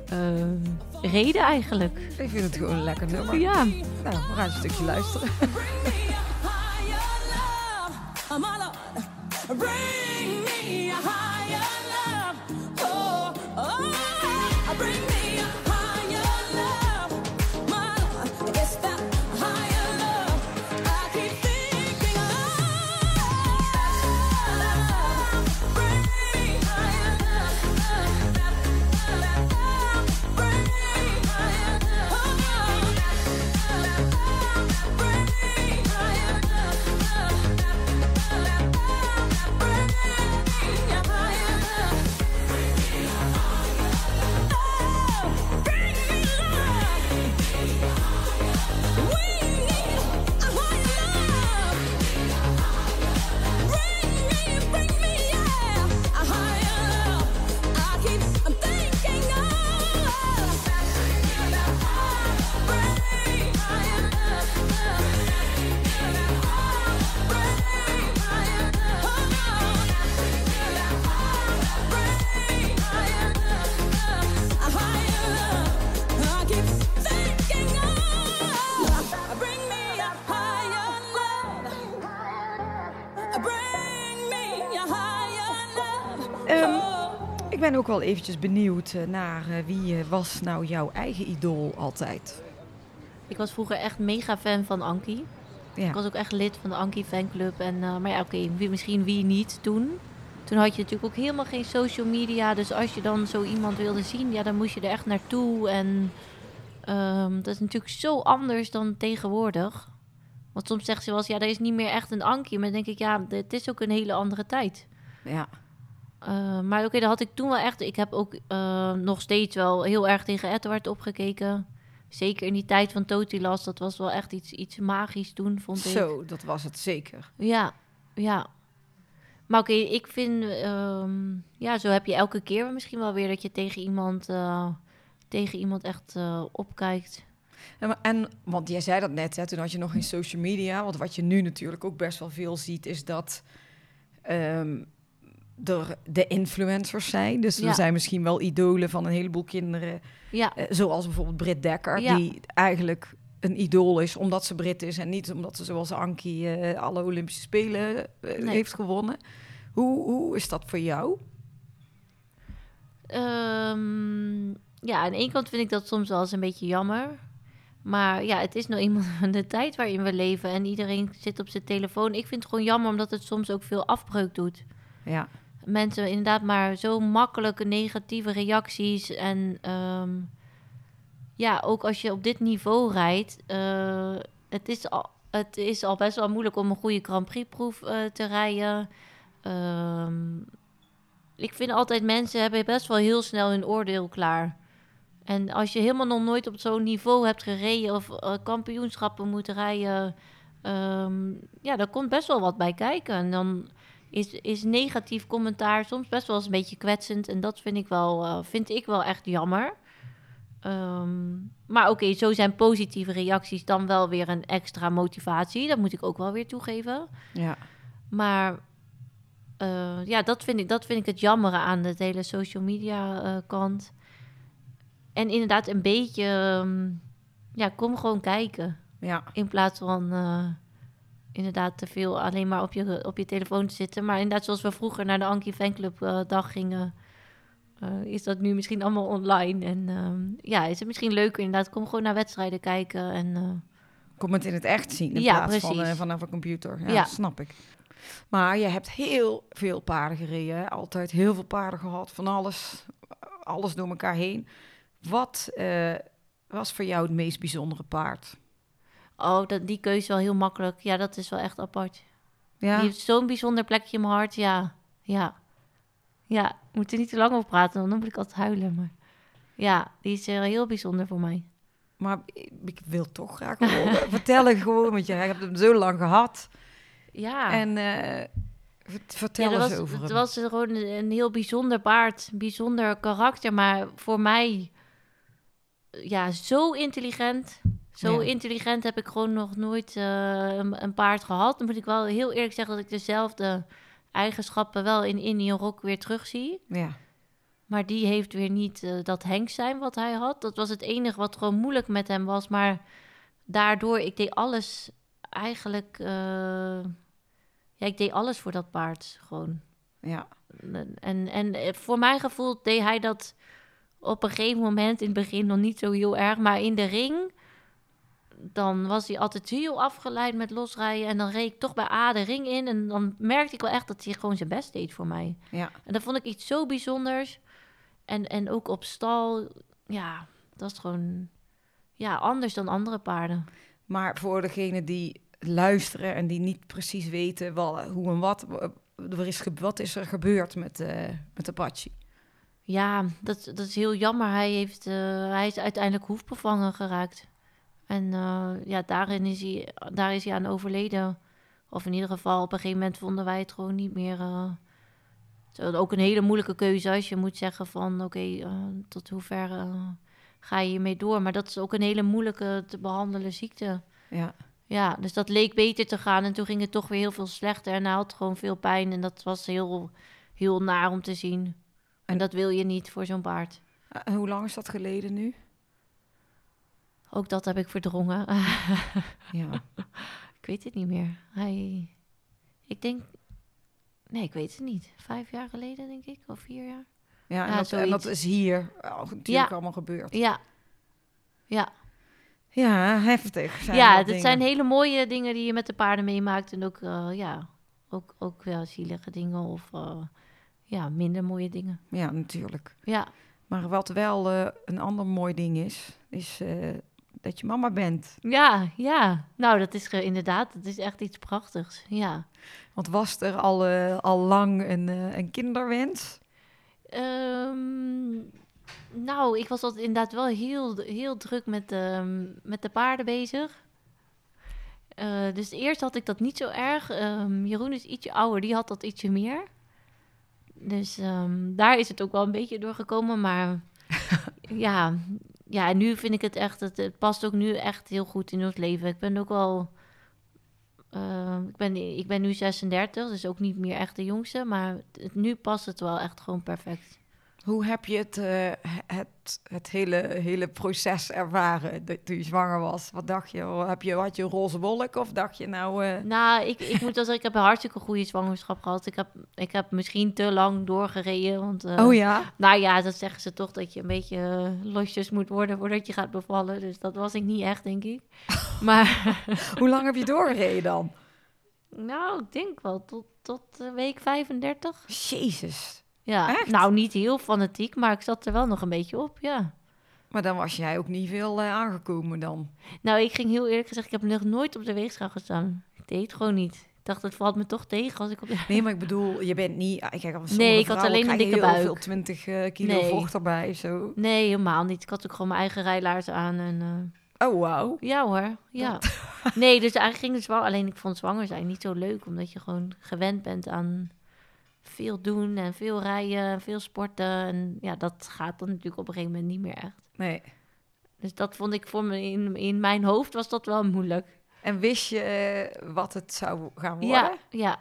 eh, reden eigenlijk. Ik vind het gewoon een lekker nummer. Ja, Nou, we gaan een stukje luisteren. wel eventjes benieuwd eh, naar eh, wie eh, was nou jouw eigen idool altijd? ik was vroeger echt mega fan van Ankie. Ja. Ik was ook echt lid van de Ankie fanclub. En, eh, maar ja, oké, wie- misschien wie niet toen. Toen had je natuurlijk ook helemaal geen social media. Dus als je dan zo iemand wilde zien, ja, dan moest je er echt naartoe. En ehm, dat is natuurlijk zo anders dan tegenwoordig. Want soms zeggen ze wel eens, ja, er is niet meer echt een Ankie. Maar dan denk ik, ja, het is ook een hele andere tijd. ja. Eh, maar oké, dat had ik toen wel echt. Ik heb ook eh, nog steeds wel heel erg tegen Edward opgekeken. Zeker in die tijd van Totilas. Dat was wel echt iets, iets magisch toen, vond ik. Zo, dat was het zeker. Ja, ja. Maar oké, ik vind... ehm, ja, zo heb je elke keer misschien wel weer dat je tegen iemand... eh, tegen iemand echt opkijkt. En, want jij zei dat net, hè, toen had je nog geen social media. Want wat je nu natuurlijk ook best wel veel ziet, is dat ehm, er de influencers zijn. Dus Ja. er zijn misschien wel idolen van een heleboel kinderen. Ja, eh, zoals bijvoorbeeld Britt Dekker, Ja. die eigenlijk een idool is omdat ze Brit is en niet omdat ze zoals Ankie eh, alle Olympische Spelen eh, Nee. heeft gewonnen. Hoe, hoe is dat voor jou? Ehm, ja, aan de ene kant vind ik dat soms wel eens een beetje jammer. Maar ja, het is nou eenmaal de tijd waarin we leven. En iedereen zit op zijn telefoon. Ik vind het gewoon jammer omdat het soms ook veel afbreuk doet. Ja, mensen inderdaad maar zo makkelijke negatieve reacties. En ehm, ja, ook als je op dit niveau rijdt, eh, het is al, het is al best wel moeilijk om een goede Grand Prix-proef eh, te rijden. Ehm, ik vind altijd mensen hebben best wel heel snel hun oordeel klaar. En als je helemaal nog nooit op zo'n niveau hebt gereden of eh, kampioenschappen moet rijden, ehm, ja, daar komt best wel wat bij kijken. En dan is, is negatief commentaar soms best wel eens een beetje kwetsend. En dat vind ik wel, eh, vind ik wel echt jammer. Ehm, maar oké, zo zijn positieve reacties dan wel weer een extra motivatie. Dat moet ik ook wel weer toegeven. Ja. Maar eh, ja, dat vind, ik, dat vind ik het jammere aan de hele social media eh, kant. En inderdaad een beetje, ehm, ja, kom gewoon kijken. Ja. In plaats van inderdaad te veel alleen maar op je, op je telefoon te zitten. Maar inderdaad, zoals we vroeger naar de Anki Fanclub eh, dag gingen, eh, is dat nu misschien allemaal online. En ehm, ja, is het misschien leuker inderdaad. Kom gewoon naar wedstrijden kijken. En eh, Kom het in het echt zien in Ja, plaats van precies. eh, vanaf een computer. Ja, Ja. snap ik. Maar je hebt heel veel paarden gereden. hè? Altijd heel veel paarden gehad. Van alles, alles door elkaar heen. Wat was voor jou het meest bijzondere paard? Oh, dat, die keuze is wel heel makkelijk. Ja, dat is wel echt apart. Ja, Die heeft zo'n bijzonder plekje in mijn hart. Ja, ja. Ja, ik moet er niet te lang over praten, want dan moet ik altijd huilen. Maar ja, die is eh, heel bijzonder voor mij. maar ik, wil toch graag horen. vertellen gewoon, want je hebt hem zo lang gehad. Ja. En vert- vertel ja, eens was, over Het hem. was gewoon een, heel bijzonder paard, bijzonder karakter, maar voor mij, ja, zo intelligent. Zo Ja. intelligent heb ik gewoon nog nooit eh, een, een paard gehad. Dan moet ik wel heel eerlijk zeggen dat ik dezelfde eigenschappen wel in Indian Rock weer terugzie. Ja, Maar die heeft weer niet eh, dat Henk zijn wat hij had. Dat was het enige wat gewoon moeilijk met hem was. Maar daardoor, ik deed alles eigenlijk... eh, ja, ik deed alles voor dat paard gewoon. ja. En, en voor mijn gevoel deed hij dat op een gegeven moment in het begin nog niet zo heel erg. Maar in de ring, dan was hij altijd heel afgeleid met losrijden. En dan reed ik toch bij A de ring in. En dan merkte ik wel echt dat hij gewoon zijn best deed voor mij. ja. En dat vond ik iets zo bijzonders. En, en ook op stal, ja, dat is gewoon ja, anders dan andere paarden. Maar voor degenen die luisteren en die niet precies weten wel, hoe en wat, er is, wat is er gebeurd met, eh met Apache? Ja, dat, dat is heel jammer. Hij, heeft, eh, hij is uiteindelijk hoefbevangen geraakt. En eh, ja, daarin is hij, daar is hij aan overleden. Of in ieder geval, op een gegeven moment vonden wij het gewoon niet meer. eh, zo, ook een hele moeilijke keuze als je moet zeggen van oké, eh, tot hoever ga je hiermee door. Maar dat is ook een hele moeilijke te behandelen ziekte. Ja, Ja, dus dat leek beter te gaan. En toen ging het toch weer heel veel slechter. En hij had gewoon veel pijn. En dat was heel, heel naar om te zien. En En- dat wil je niet voor zo'n paard. En hoe lang is dat geleden nu? Ook dat heb ik verdrongen. Ja, ik weet het niet meer. Hij... Ik denk... Nee, ik weet het niet. Vijf jaar geleden, denk ik. Of vier jaar. ja, en, Ja, dat, en dat zoiets. is hier oh, natuurlijk Ja. allemaal gebeurd. Ja. Ja, Ja, heftig. Zijn ja dat zijn hele mooie dingen die je met de paarden meemaakt. En ook, eh, ja, ook, ook wel zielige dingen of eh, ja, minder mooie dingen. Ja, natuurlijk. Ja, Maar wat wel eh, een ander mooi ding is, is dat je mama bent. ja, ja. Nou, dat is ge- inderdaad, dat is echt iets prachtigs. Ja. Want was er al, eh, al lang een, eh, een kinderwens? Ehm, nou, ik was altijd inderdaad wel heel, heel druk met, met de paarden bezig. Eh, dus eerst had ik dat niet zo erg. Ehm, Jeroen is ietsje ouder, die had dat ietsje meer. Dus ehm, daar is het ook wel een beetje doorgekomen. Maar ja, ja, en nu vind ik het echt, het, het past ook nu echt heel goed in ons leven. Ik ben ook wel, ehm, ik, ben, ik ben nu 36, dus ook niet meer echt de jongste. Maar nu past het wel echt gewoon perfect. Hoe heb je het, eh, het, het hele, hele proces ervaren dat- toen je zwanger was? Wat dacht je? Heb je? Had je een roze wolk of dacht je nou... eh, Nou, ik, ik moet wel zeggen, ik heb een hartstikke goede zwangerschap gehad. Ik heb, ik heb misschien te lang doorgereden. Want, eh, oh ja? Nou ja, dat zeggen ze toch dat je een beetje losjes moet worden voordat je gaat bevallen. Dus dat was ik niet echt, denk ik. Maar Hoe lang heb je doorgereden dan? nou, ik denk wel tot, tot week 35. Jezus. Ja, Echt? nou niet heel fanatiek, maar ik zat er wel nog een beetje op, ja. Maar dan was jij ook niet veel eh, aangekomen dan. Nou, ik ging heel eerlijk gezegd, ik heb nog nooit op de weegschaal gestaan. Ik deed het gewoon niet. Ik dacht, het valt me toch tegen als ik op de... Nee, maar ik bedoel, je bent niet... Kijk, sommige Nee, ik had alleen een dikke heel buik. veel 20 eh, kilo Nee. vocht erbij, zo. Nee, helemaal niet. Ik had ook gewoon mijn eigen rijlaars aan en... eh, Oh, wauw. Ja hoor, ja. Nee, dus eigenlijk ging het zwanger. Alleen ik vond zwanger zijn niet zo leuk, omdat je gewoon gewend bent aan veel doen en veel rijden en veel sporten. En ja, dat gaat dan natuurlijk op een gegeven moment niet meer echt. Nee. Dus dat vond ik voor me in, in mijn hoofd was dat wel moeilijk. En wist je eh, wat het zou gaan worden? Ja, ja,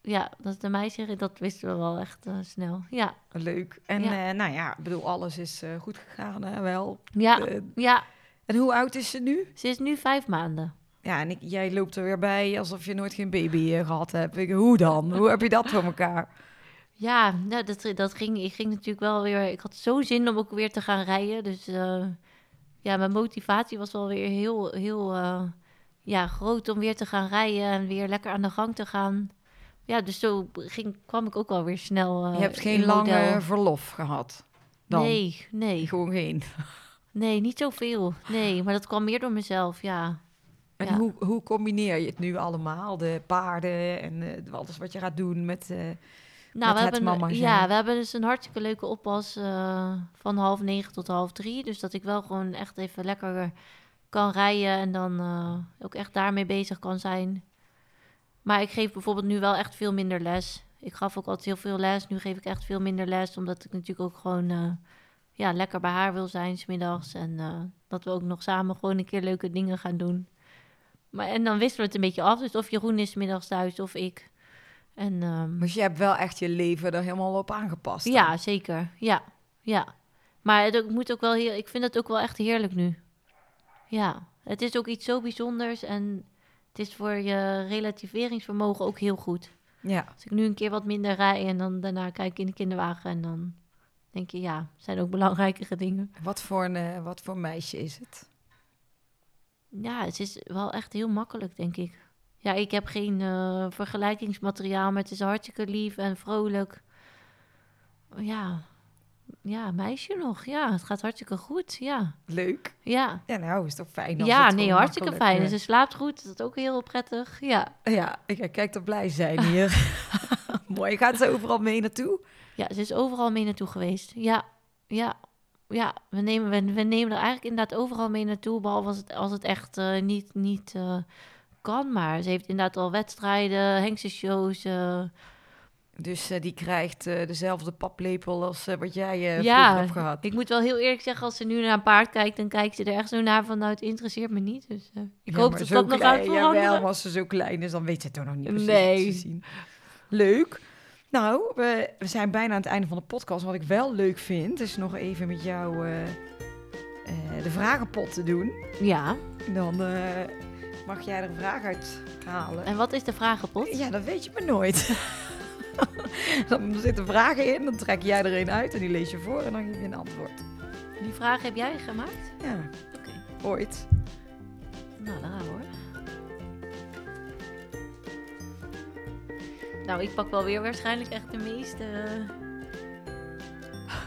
ja, dat de meisje, dat wisten we wel echt eh, snel. Ja, Leuk. En Ja. eh, nou ja, ik bedoel, alles is goed gegaan, hè, wel. ja, ja. en hoe oud is ze nu? Ze is nu vijf maanden. Ja, en ik, jij loopt er weer bij alsof je nooit geen baby eh, gehad hebt. Ik, hoe dan? hoe heb je dat voor elkaar? Ja, nou, dat, dat ging, ik ging natuurlijk wel weer. Ik had zo zin om ook weer te gaan rijden. Dus eh, ja, mijn motivatie was wel weer heel, heel eh, ja, groot om weer te gaan rijden en weer lekker aan de gang te gaan. Ja, dus zo ging, kwam ik ook alweer snel. eh, je hebt geen lange verlof gehad? Dan? Nee, nee, Gewoon geen. nee, niet zoveel. Nee, maar dat kwam meer door mezelf, ja. En Ja. hoe, hoe combineer je het nu allemaal? De paarden en eh, alles wat je gaat doen met... eh, Nou, Met we het hebben, mama ja, we hebben dus een hartstikke leuke oppas eh, van half negen tot half drie. Dus dat ik wel gewoon echt even lekker kan rijden en dan ook echt daarmee bezig kan zijn. Maar ik geef bijvoorbeeld nu wel echt veel minder les. Ik gaf ook altijd heel veel les. Nu geef ik echt veel minder les, omdat ik natuurlijk ook gewoon ja, lekker bij haar wil zijn smiddags. En dat we ook nog samen gewoon een keer leuke dingen gaan doen. Maar, en dan wisselen we het een beetje af. Dus of Jeroen is middags thuis of ik. En, ehm, dus je hebt wel echt je leven er helemaal op aangepast. dan? ja, zeker. Ja, ja. Maar het ook- moet ook wel heel, ik vind het ook wel echt heerlijk nu. Ja, het is ook iets zo bijzonders en het is voor je relativeringsvermogen ook heel goed. Ja. Als ik nu een keer wat minder rij en dan daarna kijk ik in de kinderwagen en dan denk je, ja, zijn ook belangrijkere dingen. Wat voor, een, eh, wat voor meisje is het? Ja, het is wel echt heel makkelijk, denk ik. Ja, ik heb geen eh, vergelijkingsmateriaal, maar het is hartstikke lief en vrolijk. Ja, ja, meisje nog. Ja, het gaat hartstikke goed. Ja, Leuk. ja. Ja, nou, is toch fijn als Ja, het nee, hartstikke fijn. eh, En ze slaapt goed, dat is ook heel prettig. Ja, Ja, ik kijk er blij zijn hier. Mooi, gaat ze overal mee naartoe? ja ze is overal mee naartoe geweest. Ja, ja, ja. We nemen, we, we nemen er eigenlijk inderdaad overal mee naartoe, behalve als het, als het echt eh, niet, niet eh, kan. Maar ze heeft inderdaad al wedstrijden, hengste shows. eh, Dus die krijgt dezelfde paplepel als wat jij Ja, vroeger hebt gehad. Ik moet wel heel eerlijk zeggen, als ze nu naar een paard kijkt, dan kijkt ze er echt zo naar van, nou, het interesseert me niet. Dus ik Ja, hoop dat dat nog gaat veranderen. Jawel, maar als ze zo klein is, dan weet ze het toch nog niet precies Nee. ze zien. Leuk. Nou, we, we zijn bijna aan het einde van de podcast. Wat ik wel leuk vind, is nog even met jou eh, eh, de vragenpot te doen. Ja, Dan eh, mag jij er een vraag uit halen. en wat is de vragenpot? Ja, dat weet je maar nooit. dan zitten vragen in, dan trek jij er een uit en die lees je voor en dan geef je een antwoord. Die vraag heb jij gemaakt? Ja, Oké, ooit. nou, daar gaan we hoor. Nou, ik pak wel weer waarschijnlijk echt de meeste...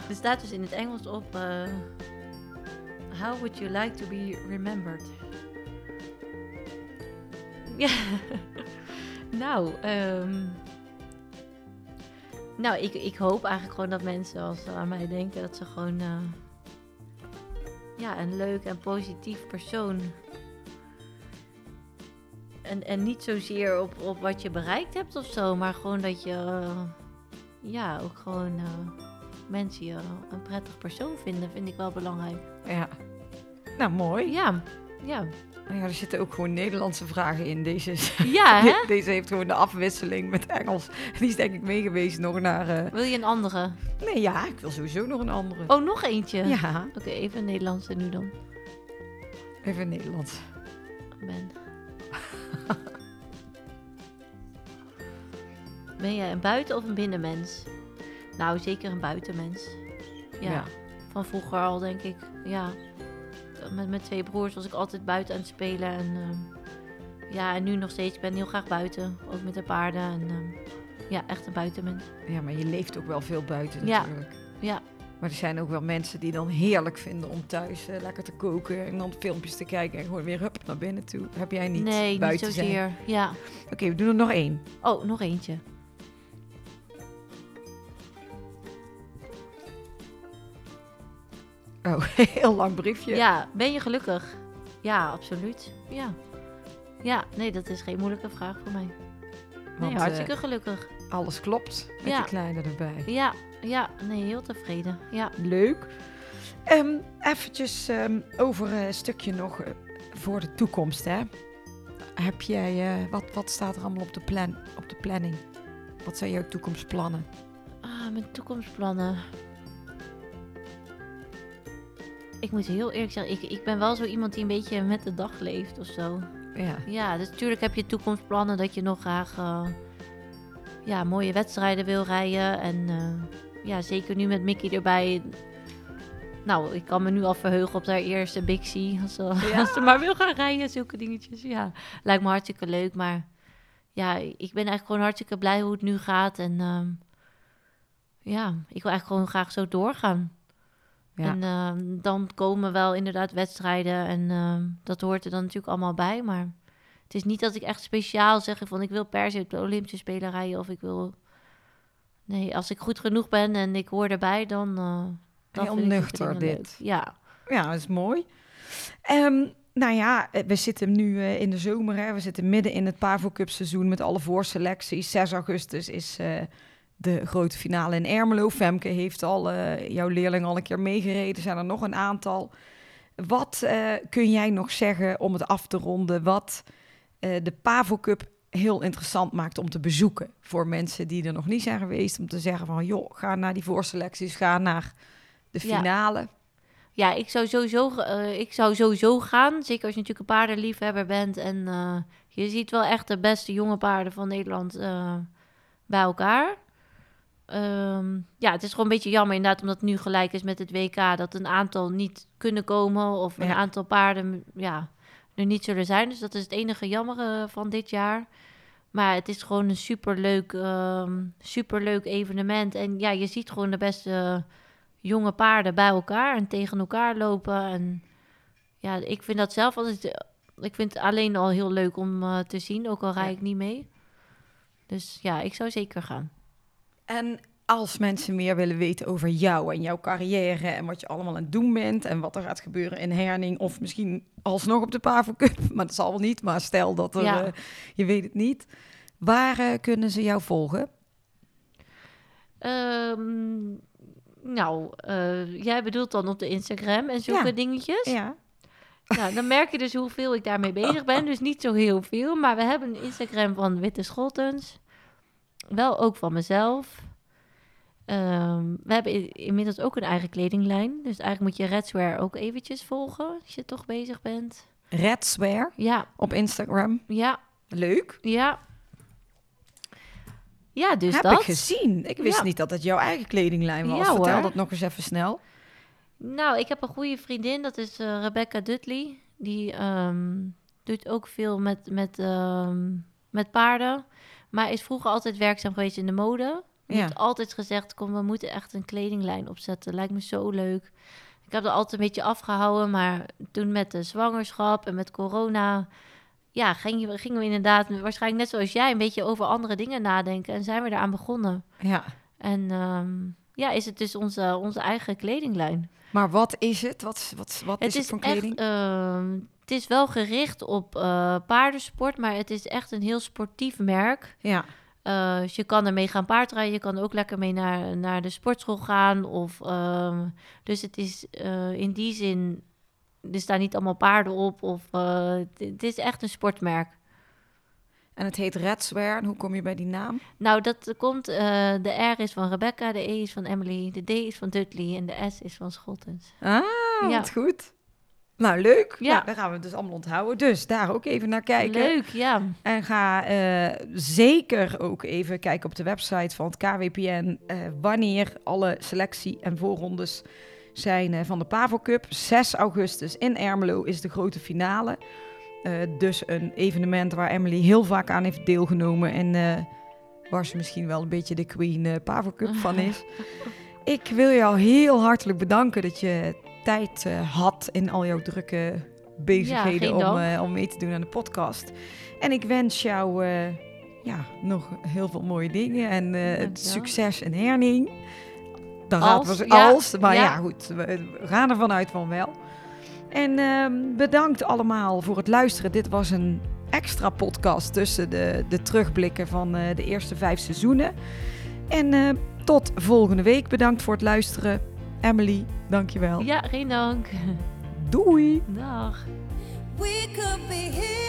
Er staat dus in het Engels op... eh, How would you like to be remembered? Ja. nou, ehm, nou ik, ik hoop eigenlijk gewoon dat mensen als ze aan mij denken... dat ze gewoon... eh, ja, een leuk en positief persoon. En, en niet zozeer op, op wat je bereikt hebt of zo, maar gewoon dat je, eh, ja, ook gewoon eh, mensen je een prettig persoon vinden, vind ik wel belangrijk. Ja. Nou, mooi. Ja, ja. Nou ja, er zitten ook gewoon Nederlandse vragen in. Deze, is- Ja, hè? deze heeft gewoon de afwisseling met Engels. Die is denk ik meegewezen nog naar... eh, Wil je een andere? Nee, ja, ik wil sowieso nog een andere. Oh, nog eentje? Ja, Oké, even een Nederlandse nu dan. even Nederlands. Ben. Ben jij een buiten- of een binnenmens? Nou, zeker een buitenmens. Ja, Ja. van vroeger al, denk ik. Ja, met mijn twee broers was ik altijd buiten aan het spelen. En, ehm, ja, en nu nog steeds. Ik ben heel graag buiten. Ook met de paarden. En, ehm, ja, echt een buitenmens. Ja, maar je leeft ook wel veel buiten Ja. natuurlijk. Ja, Maar er zijn ook wel mensen die dan heerlijk vinden om thuis eh, lekker te koken en dan filmpjes te kijken en gewoon weer hup naar binnen toe. Heb jij niet nee, niet buiten zijn? zozeer. Ja. Oké, we doen er nog één. Oh, nog eentje. Oh, heel lang briefje. Ja, ben je gelukkig? Ja, absoluut. Ja. Ja, nee, dat is geen moeilijke vraag voor mij. Nee, Want, eh, hartstikke gelukkig. alles klopt met Ja. die kleine erbij. Ja, ja, nee, heel tevreden. Ja. Leuk. Ehm eventjes ehm, over een stukje nog eh, voor de toekomst, hè. Heb jij, eh, wat, wat staat er allemaal op de, plan, op de planning? Wat zijn jouw toekomstplannen? Ah, mijn toekomstplannen. Ik moet heel eerlijk zeggen, ik, ik ben wel zo iemand die een beetje met de dag leeft of zo. Ja, Ja, dus natuurlijk heb je toekomstplannen dat je nog graag eh, ja, mooie wedstrijden wil rijden. En eh, ja, zeker nu met Mickey erbij. Nou, ik kan me nu al verheugen op haar eerste C. Als ze, Ja. als ze maar wil gaan rijden, zulke dingetjes. Ja, lijkt me hartstikke leuk. Maar ja, ik ben eigenlijk gewoon hartstikke blij hoe het nu gaat. En ehm, ja, ik wil eigenlijk gewoon graag zo doorgaan. Ja. En ehm, dan komen wel inderdaad wedstrijden en ehm, dat hoort er dan natuurlijk allemaal bij. Maar het is niet dat ik echt speciaal zeg van ik wil per se op de Olympische Spelen rijden of ik wil... Nee, als ik goed genoeg ben en ik hoor erbij, dan... eh dan Heel nuchter dit. leuk. Ja, ja, dat is mooi. Ehm, nou ja, eh, we zitten nu eh, in de zomer, hè. We zitten midden in het Pavo Cup seizoen met alle voorselecties. 6 augustus is de grote finale in Ermelo. Femke heeft al, eh, jouw leerling al een keer meegereden. Er zijn er nog een aantal. Wat eh, kun jij nog zeggen om het af te ronden? Wat eh, de Pavo Cup heel interessant maakt om te bezoeken voor mensen die er nog niet zijn geweest. Om te zeggen van, joh, ga naar die voorselecties, ga naar de Ja. finale. ja ik, zou sowieso, ik zou sowieso gaan. Zeker als je natuurlijk een paardenliefhebber bent. En je ziet wel echt de beste jonge paarden van Nederland bij elkaar. Ehm, ja, het is gewoon een beetje jammer inderdaad, omdat het nu gelijk is met het WK, dat een aantal niet kunnen komen of een Ja. aantal paarden ja, er niet zullen zijn. Dus dat is het enige jammere van dit jaar. Maar het is gewoon een superleuk, ehm superleuk evenement. En ja, je ziet gewoon de beste jonge paarden bij elkaar en tegen elkaar lopen. En ja, ik vind dat zelf altijd. Ik vind het alleen al heel leuk om eh, te zien, ook al rij Ja. ik niet mee. Dus ja, ik zou zeker gaan. En als mensen meer willen weten over jou en jouw carrière en wat je allemaal aan het doen bent en wat er gaat gebeuren in Herning of misschien alsnog op de Pavo Cup, maar dat zal wel niet, maar stel dat er, Ja. eh, je weet het niet. Waar eh, kunnen ze jou volgen? Ehm, nou, eh, jij bedoelt dan op de Instagram en zulke Ja. dingetjes. Ja. Nou, dan merk je dus hoeveel ik daarmee bezig ben. Dus niet zo heel veel. Maar we hebben een Instagram van Witte Scholtens. Wel ook van mezelf. Ehm, we hebben inmiddels ook een eigen kledinglijn. Dus eigenlijk moet je Redswear ook eventjes volgen. Als je toch bezig bent. Red Swear Ja, op Instagram. ja, Leuk. ja. Ja, dus Heb dat. ik gezien. Ik wist Ja. niet dat het jouw eigen kledinglijn was. Ja, Vertel hoor. dat nog eens even snel. Nou, ik heb een goede vriendin, dat is eh, Rebecca Dudley. Die ehm, doet ook veel met, met, ehm, met paarden. Maar is vroeger altijd werkzaam geweest in de mode. Ja. heeft altijd gezegd, kom, we moeten echt een kledinglijn opzetten. Lijkt me zo leuk. Ik heb er altijd een beetje afgehouden, maar toen met de zwangerschap en met corona... Ja, gingen we, gingen we inderdaad, waarschijnlijk net zoals jij, een beetje over andere dingen nadenken. En zijn we eraan begonnen. Ja. En ehm, ja, is het dus onze, onze eigen kledinglijn. Maar wat is het? Wat, wat, wat is het voor echt, kleding? ehm, het is wel gericht op eh, paardensport, maar het is echt een heel sportief merk. ja. Eh, dus je kan ermee gaan paardrijden, je kan ook lekker mee naar, naar de sportschool gaan. Of, ehm, dus het is eh, in die zin, er staan niet allemaal paarden op. Of, het, het is echt een sportmerk. En het heet Red Swear. En hoe kom je bij die naam? Nou, dat komt, eh, de R is van Rebecca, de E is van Emily, de D is van Dudley en de S is van Schottens. Ah, Ja. wat goed. Nou, leuk. Ja. Nou, dan gaan we het dus allemaal onthouden. Dus daar ook even naar kijken. Leuk, ja. En ga eh, zeker ook even kijken op de website van het KWPN... eh, wanneer alle selectie- en voorrondes zijn van de Pavo Cup. 6 augustus in Ermelo is de grote finale. Eh, dus een evenement waar Emily heel vaak aan heeft deelgenomen... en eh, waar ze misschien wel een beetje de Queen Pavo Cup van is. Ik wil jou heel hartelijk bedanken dat je tijd had in al jouw drukke bezigheden om, om mee te doen aan de podcast. En ik wens jou ja, nog heel veel mooie dingen en succes in Herning. Daar Als, we ja, als, maar ja, ja. goed, we, we gaan ervan uit van wel. En ehm, bedankt allemaal voor het luisteren. Dit was een extra podcast tussen de, de terugblikken van eh, de eerste vijf seizoenen. En eh, tot volgende week. Bedankt voor het luisteren. Emily, dankjewel. Ja, geen dank. Doei! Dag. We could be heroes.